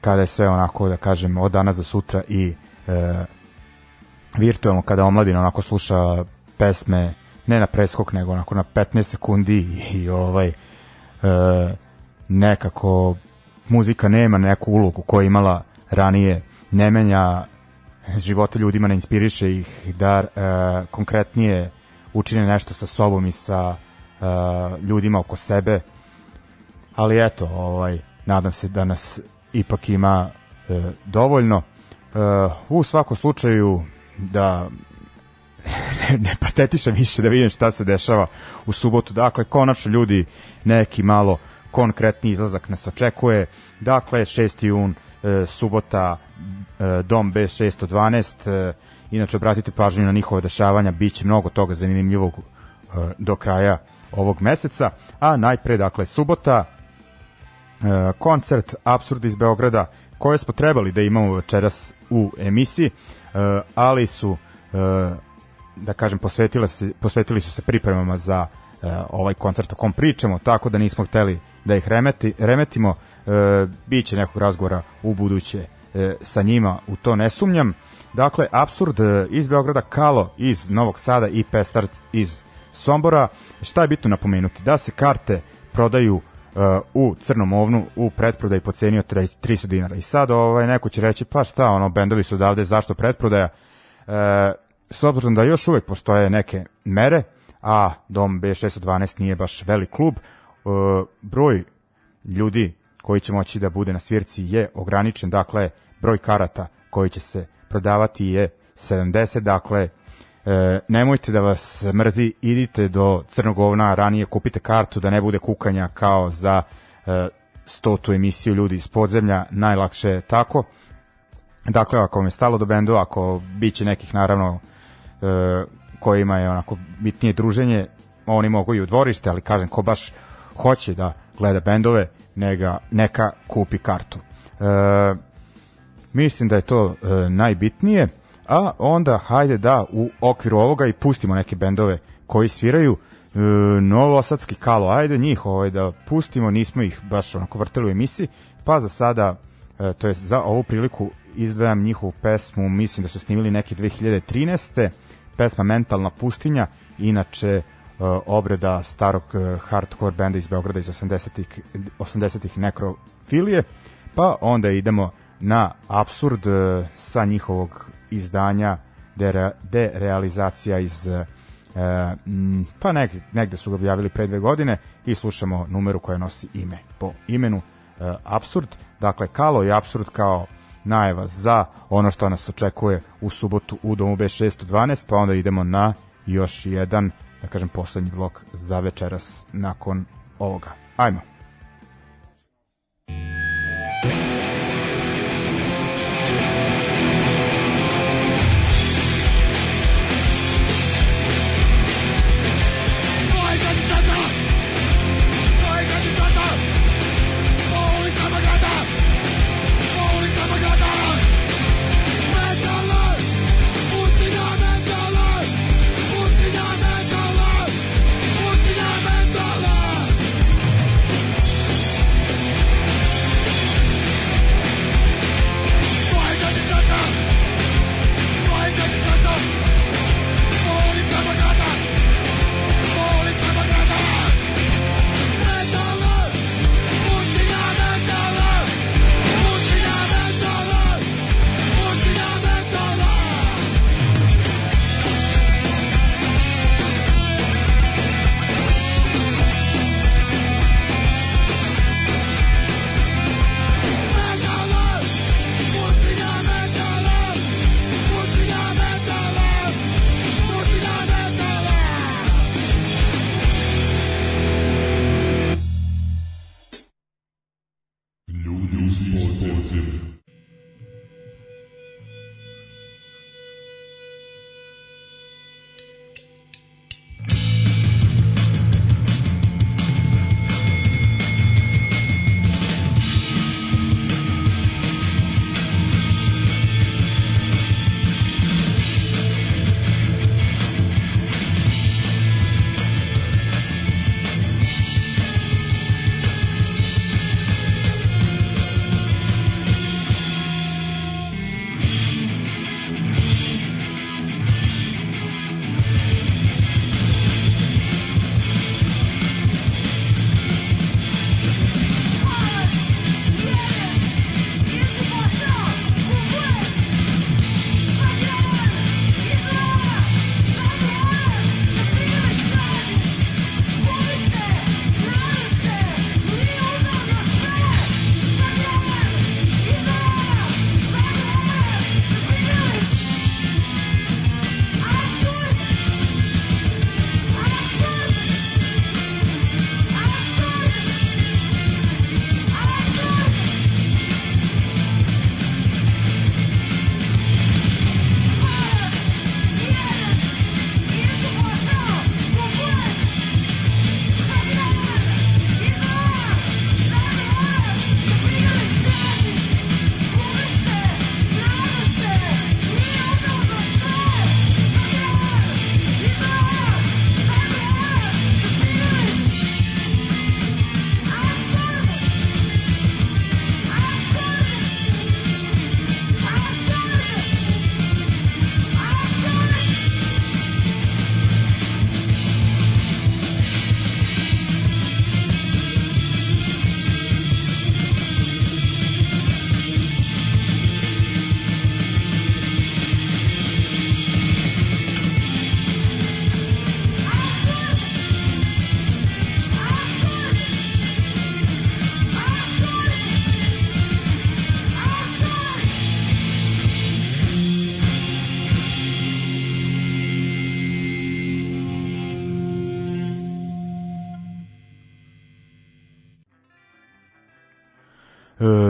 kada je sve onako da kažem od danas do sutra i e, virtualno kada omladina onako sluša pesme ne na preskok nego onako na 15 sekundi i, i ovaj e, nekako muzika nema neku ulogu koju je imala ranije. Ne menja živote ljudima ne inspiriše ih da e, konkretnije učine nešto sa sobom i sa e, ljudima oko sebe. Ali eto ovaj nadam se da nas ipak ima e, dovoljno. E, u svakom slučaju da ne, ne patetišem više da vidim šta se dešava u subotu. Dakle, konačno ljudi neki malo konkretni izlazak nas očekuje. Dakle, 6. jun, e, subota, e, dom B612. E, inače, obratite pažnju na njihove dešavanja, bit će mnogo toga zanimljivog e, do kraja ovog meseca. A najpre, dakle, subota, e, koncert Absurd iz Beograda, koje smo trebali da imamo večeras u emisiji, e, ali su e, da kažem posvetila se, posvetili su se pripremama za e, ovaj koncert o kom pričamo, tako da nismo hteli da ih remeti, remetimo. E, biće nekog razgovora u buduće e, sa njima, u to ne sumnjam. Dakle, Absurd e, iz Beograda, Kalo iz Novog Sada i Pestart iz Sombora. Šta je bitno napomenuti? Da se karte prodaju uh, u Crnom ovnu u pretprodaji po ceni od 300 dinara. I sad ovaj, neko će reći, pa šta, ono, bendovi su odavde, zašto pretprodaja? Uh, s obzirom da još uvek postoje neke mere, a Dom B612 nije baš velik klub, uh, broj ljudi koji će moći da bude na svirci je ograničen, dakle, broj karata koji će se prodavati je 70, dakle, E, nemojte da vas mrzi, idite do Crnog ovna, ranije kupite kartu da ne bude kukanja kao za e, stotu emisiju ljudi iz podzemlja, najlakše je tako. Dakle, ako vam je stalo do bendu, ako biće nekih naravno e, kojima je onako bitnije druženje, oni mogu i u dvorište, ali kažem, ko baš hoće da gleda bendove, nega, neka kupi kartu. E, mislim da je to e, najbitnije a onda hajde da u okviru ovoga i pustimo neke bendove koji sviraju e, Novosadski Kalo, ajde njih ovaj, da pustimo, nismo ih baš onako vrtali u emisiji, pa za sada, e, to je za ovu priliku izdvajam njihovu pesmu, mislim da su snimili neke 2013. pesma Mentalna pustinja, inače e, obreda starog e, hardcore benda iz Beograda iz 80-ih 80 nekrofilije, pa onda idemo na absurd e, sa njihovog izdanja de, realizacija iz pa negde, negde su ga objavili pre dve godine i slušamo numeru koja nosi ime po imenu Absurd. Dakle, Kalo i Absurd kao najava za ono što nas očekuje u subotu u Domu B612, pa onda idemo na još jedan, da kažem, poslednji blok za večeras nakon ovoga. Ajmo.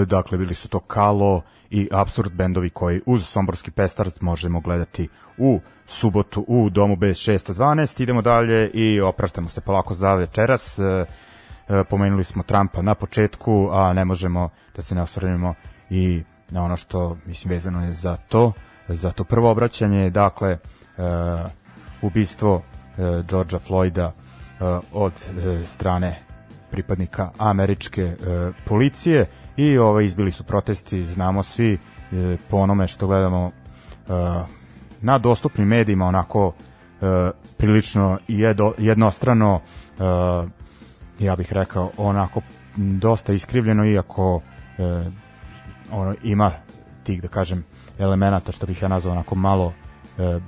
Dakle, bili su to Kalo i Absurd bendovi koji uz Somborski Pestart možemo gledati u subotu u Domu B612. Idemo dalje i opraštamo se polako za večeras. E, e, pomenuli smo Trumpa na početku, a ne možemo da se ne osvrnemo i na ono što, mislim, vezano je za to, za to prvo obraćanje, dakle, e, ubistvo Georgea Floyda od strane pripadnika američke policije i ovaj izbili su protesti, znamo svi e, po onome što gledamo e, na dostupnim medijima onako e, prilično jedo, jednostrano ja bih rekao onako dosta iskrivljeno iako ono, ima tih, da kažem, elemenata, što bih ja nazvao onako malo e,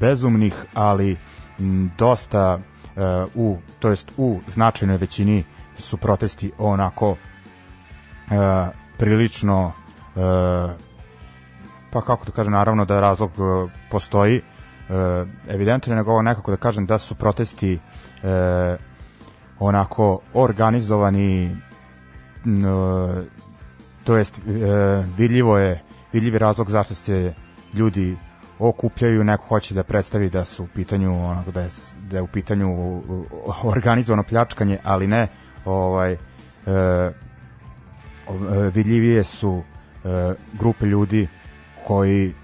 bezumnih, ali m, dosta e, u, to jest u značajnoj većini su protesti onako prilično e, pa kako da kažem, naravno da razlog e, postoji, e, evidentno nego nekako da kažem da su protesti e, onako organizovani e, to jest e, vidljivo je vidljivi razlog zašto se ljudi okupljaju, neko hoće da predstavi da su u pitanju onako da je, da je u pitanju organizovano pljačkanje, ali ne ovaj e, e, vidljivije su e, grupe ljudi koji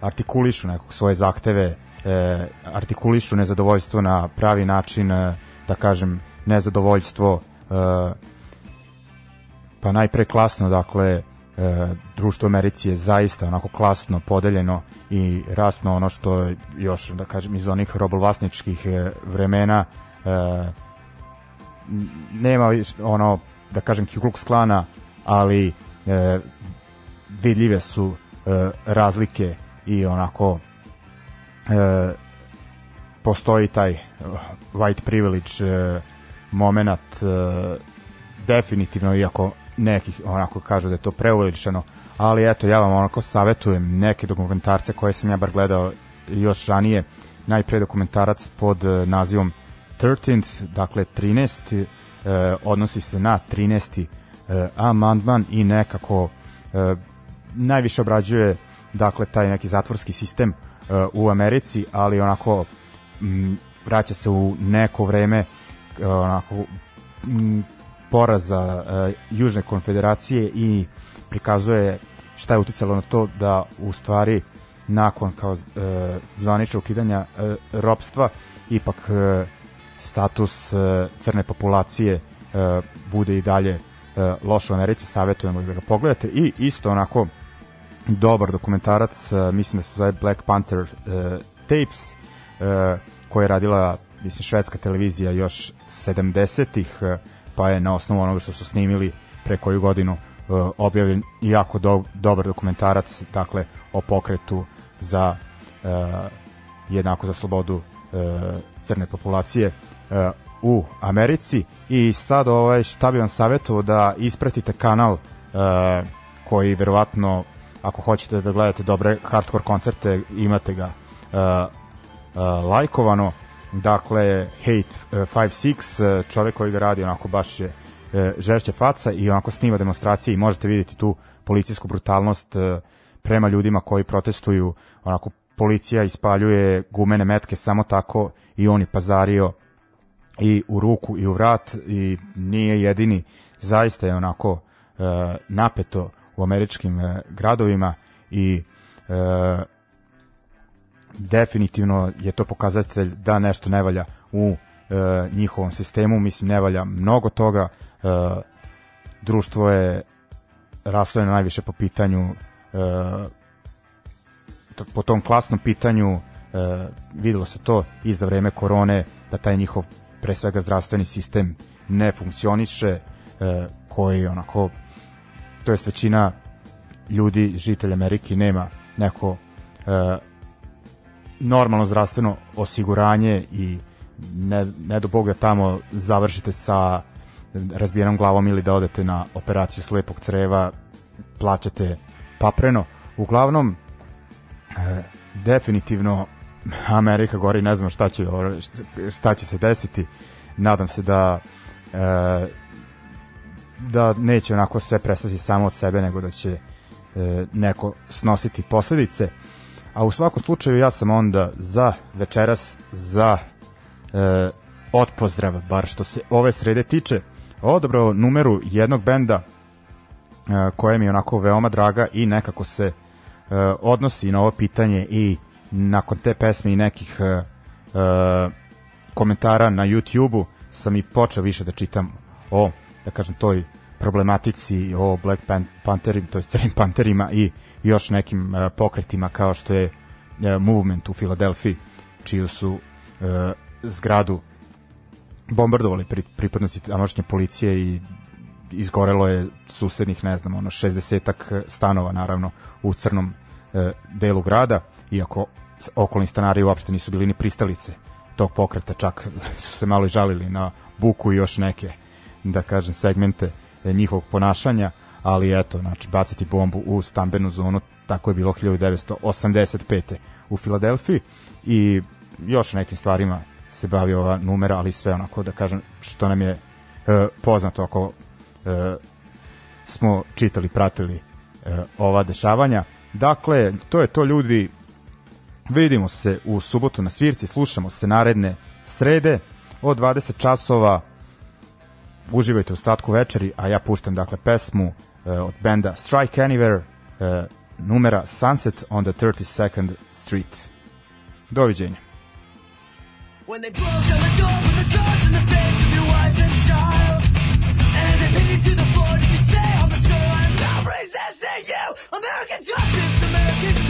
artikulišu nekog svoje zahteve, e, artikulišu nezadovoljstvo na pravi način, e, da kažem, nezadovoljstvo e, pa najpre klasno, dakle, e, društvo Americi je zaista onako klasno podeljeno i rasno ono što još, da kažem, iz onih robovlasničkih e, vremena e, nema ono, da kažem, Ku Klux Klana, ali e, vidljive su e, razlike i onako e, postoji taj uh, white privilege e, moment e, definitivno iako nekih onako kažu da je to preuveličeno ali eto ja vam onako savetujem neke dokumentarce koje sam ja bar gledao još ranije najpre dokumentarac pod e, nazivom 13 dakle 13 e, odnosi se na 13. E, amandman i nekako e, najviše obrađuje dakle taj neki zatvorski sistem uh, u Americi, ali onako m, vraća se u neko vreme onako m, poraza Južne konfederacije i prikazuje šta je uticalo na to da u stvari nakon kao uh, zvaničnog ukidanja uh, ropstva ipak uh, status uh, crne populacije uh, bude i dalje loš u Americi, savjetujemo da ga pogledate. I isto onako dobar dokumentarac, uh, mislim da se zove Black Panther uh, Tapes, uh, koja je radila mislim švedska televizija još 70-ih, uh, pa je na osnovu onoga što su snimili pre koju godinu uh, objavljen jako do, dobar dokumentarac, dakle o pokretu za uh, jednako za slobodu uh, crne populacije. Uh, u Americi i sad ovaj šta bi vam savjetovao da ispratite kanal uh, koji verovatno ako hoćete da gledate dobre hardcore koncerte, imate ga uh, uh, lajkovano. Dakle, Hate uh, 5-6, uh, čovek koji ga radi, onako baš je uh, žešće faca i onako snima demonstracije i možete vidjeti tu policijsku brutalnost prema ljudima koji protestuju, onako policija ispaljuje gumene metke samo tako i on je pazario i u ruku i u vrat i nije jedini. Zaista je onako uh, napeto u američkim e, gradovima i e, definitivno je to pokazatelj da nešto ne valja u e, njihovom sistemu, mislim ne valja mnogo toga, e, društvo je raslojeno najviše po pitanju e, po tom klasnom pitanju. E, videlo se to i za vreme korone da taj njihov pre svega zdravstveni sistem ne funkcioniše e, koji onako to jest većina ljudi, žitelja Amerike, nema neko e, normalno zdravstveno osiguranje i ne, ne do Boga tamo završite sa razbijenom glavom ili da odete na operaciju slepog creva, plaćate papreno. Uglavnom, e, definitivno Amerika gori, ne znam šta će, šta će se desiti. Nadam se da e, da neće onako sve prestati samo od sebe, nego da će e, neko snositi posledice. A u svakom slučaju ja sam onda za večeras, za e, otpozdrav, bar što se ove srede tiče, odobrao numeru jednog benda e, koja mi je onako veoma draga i nekako se e, odnosi na ovo pitanje i nakon te pesme i nekih e, komentara na YouTube-u sam i počeo više da čitam o da kažem, toj problematici o Black Pantherima, to je Crnim Panterima i još nekim uh, pokretima kao što je uh, Movement u Filadelfiji, čiju su uh, zgradu bombardovali pri, pripadnosti tamošnje policije i izgorelo je susednih, ne znam, ono 60 stanova naravno u crnom e, delu grada, iako okolni stanari uopšte nisu bili ni pristalice tog pokreta, čak su se malo i žalili na buku i još neke, da kažem, segmente e, njihovog ponašanja, ali eto, znači, baciti bombu u stambenu zonu, tako je bilo 1985. u Filadelfiji i još nekim stvarima se bavi ova numera, ali sve onako da kažem što nam je e, poznato ako e, smo čitali, pratili e, ova dešavanja. Dakle, to je to ljudi, Vidimo se u subotu na svirci, slušamo se naredne srede od 20 časova. Uživajte u statku večeri, a ja puštam dakle pesmu uh, od benda Strike Anywhere, uh, numera Sunset on the 32nd Street. Doviđenja. When they broke down the door with the guns in the face of your wife and child And as they pin you to the floor, did you say, I'm a soul, I'm not resisting you American justice, American justice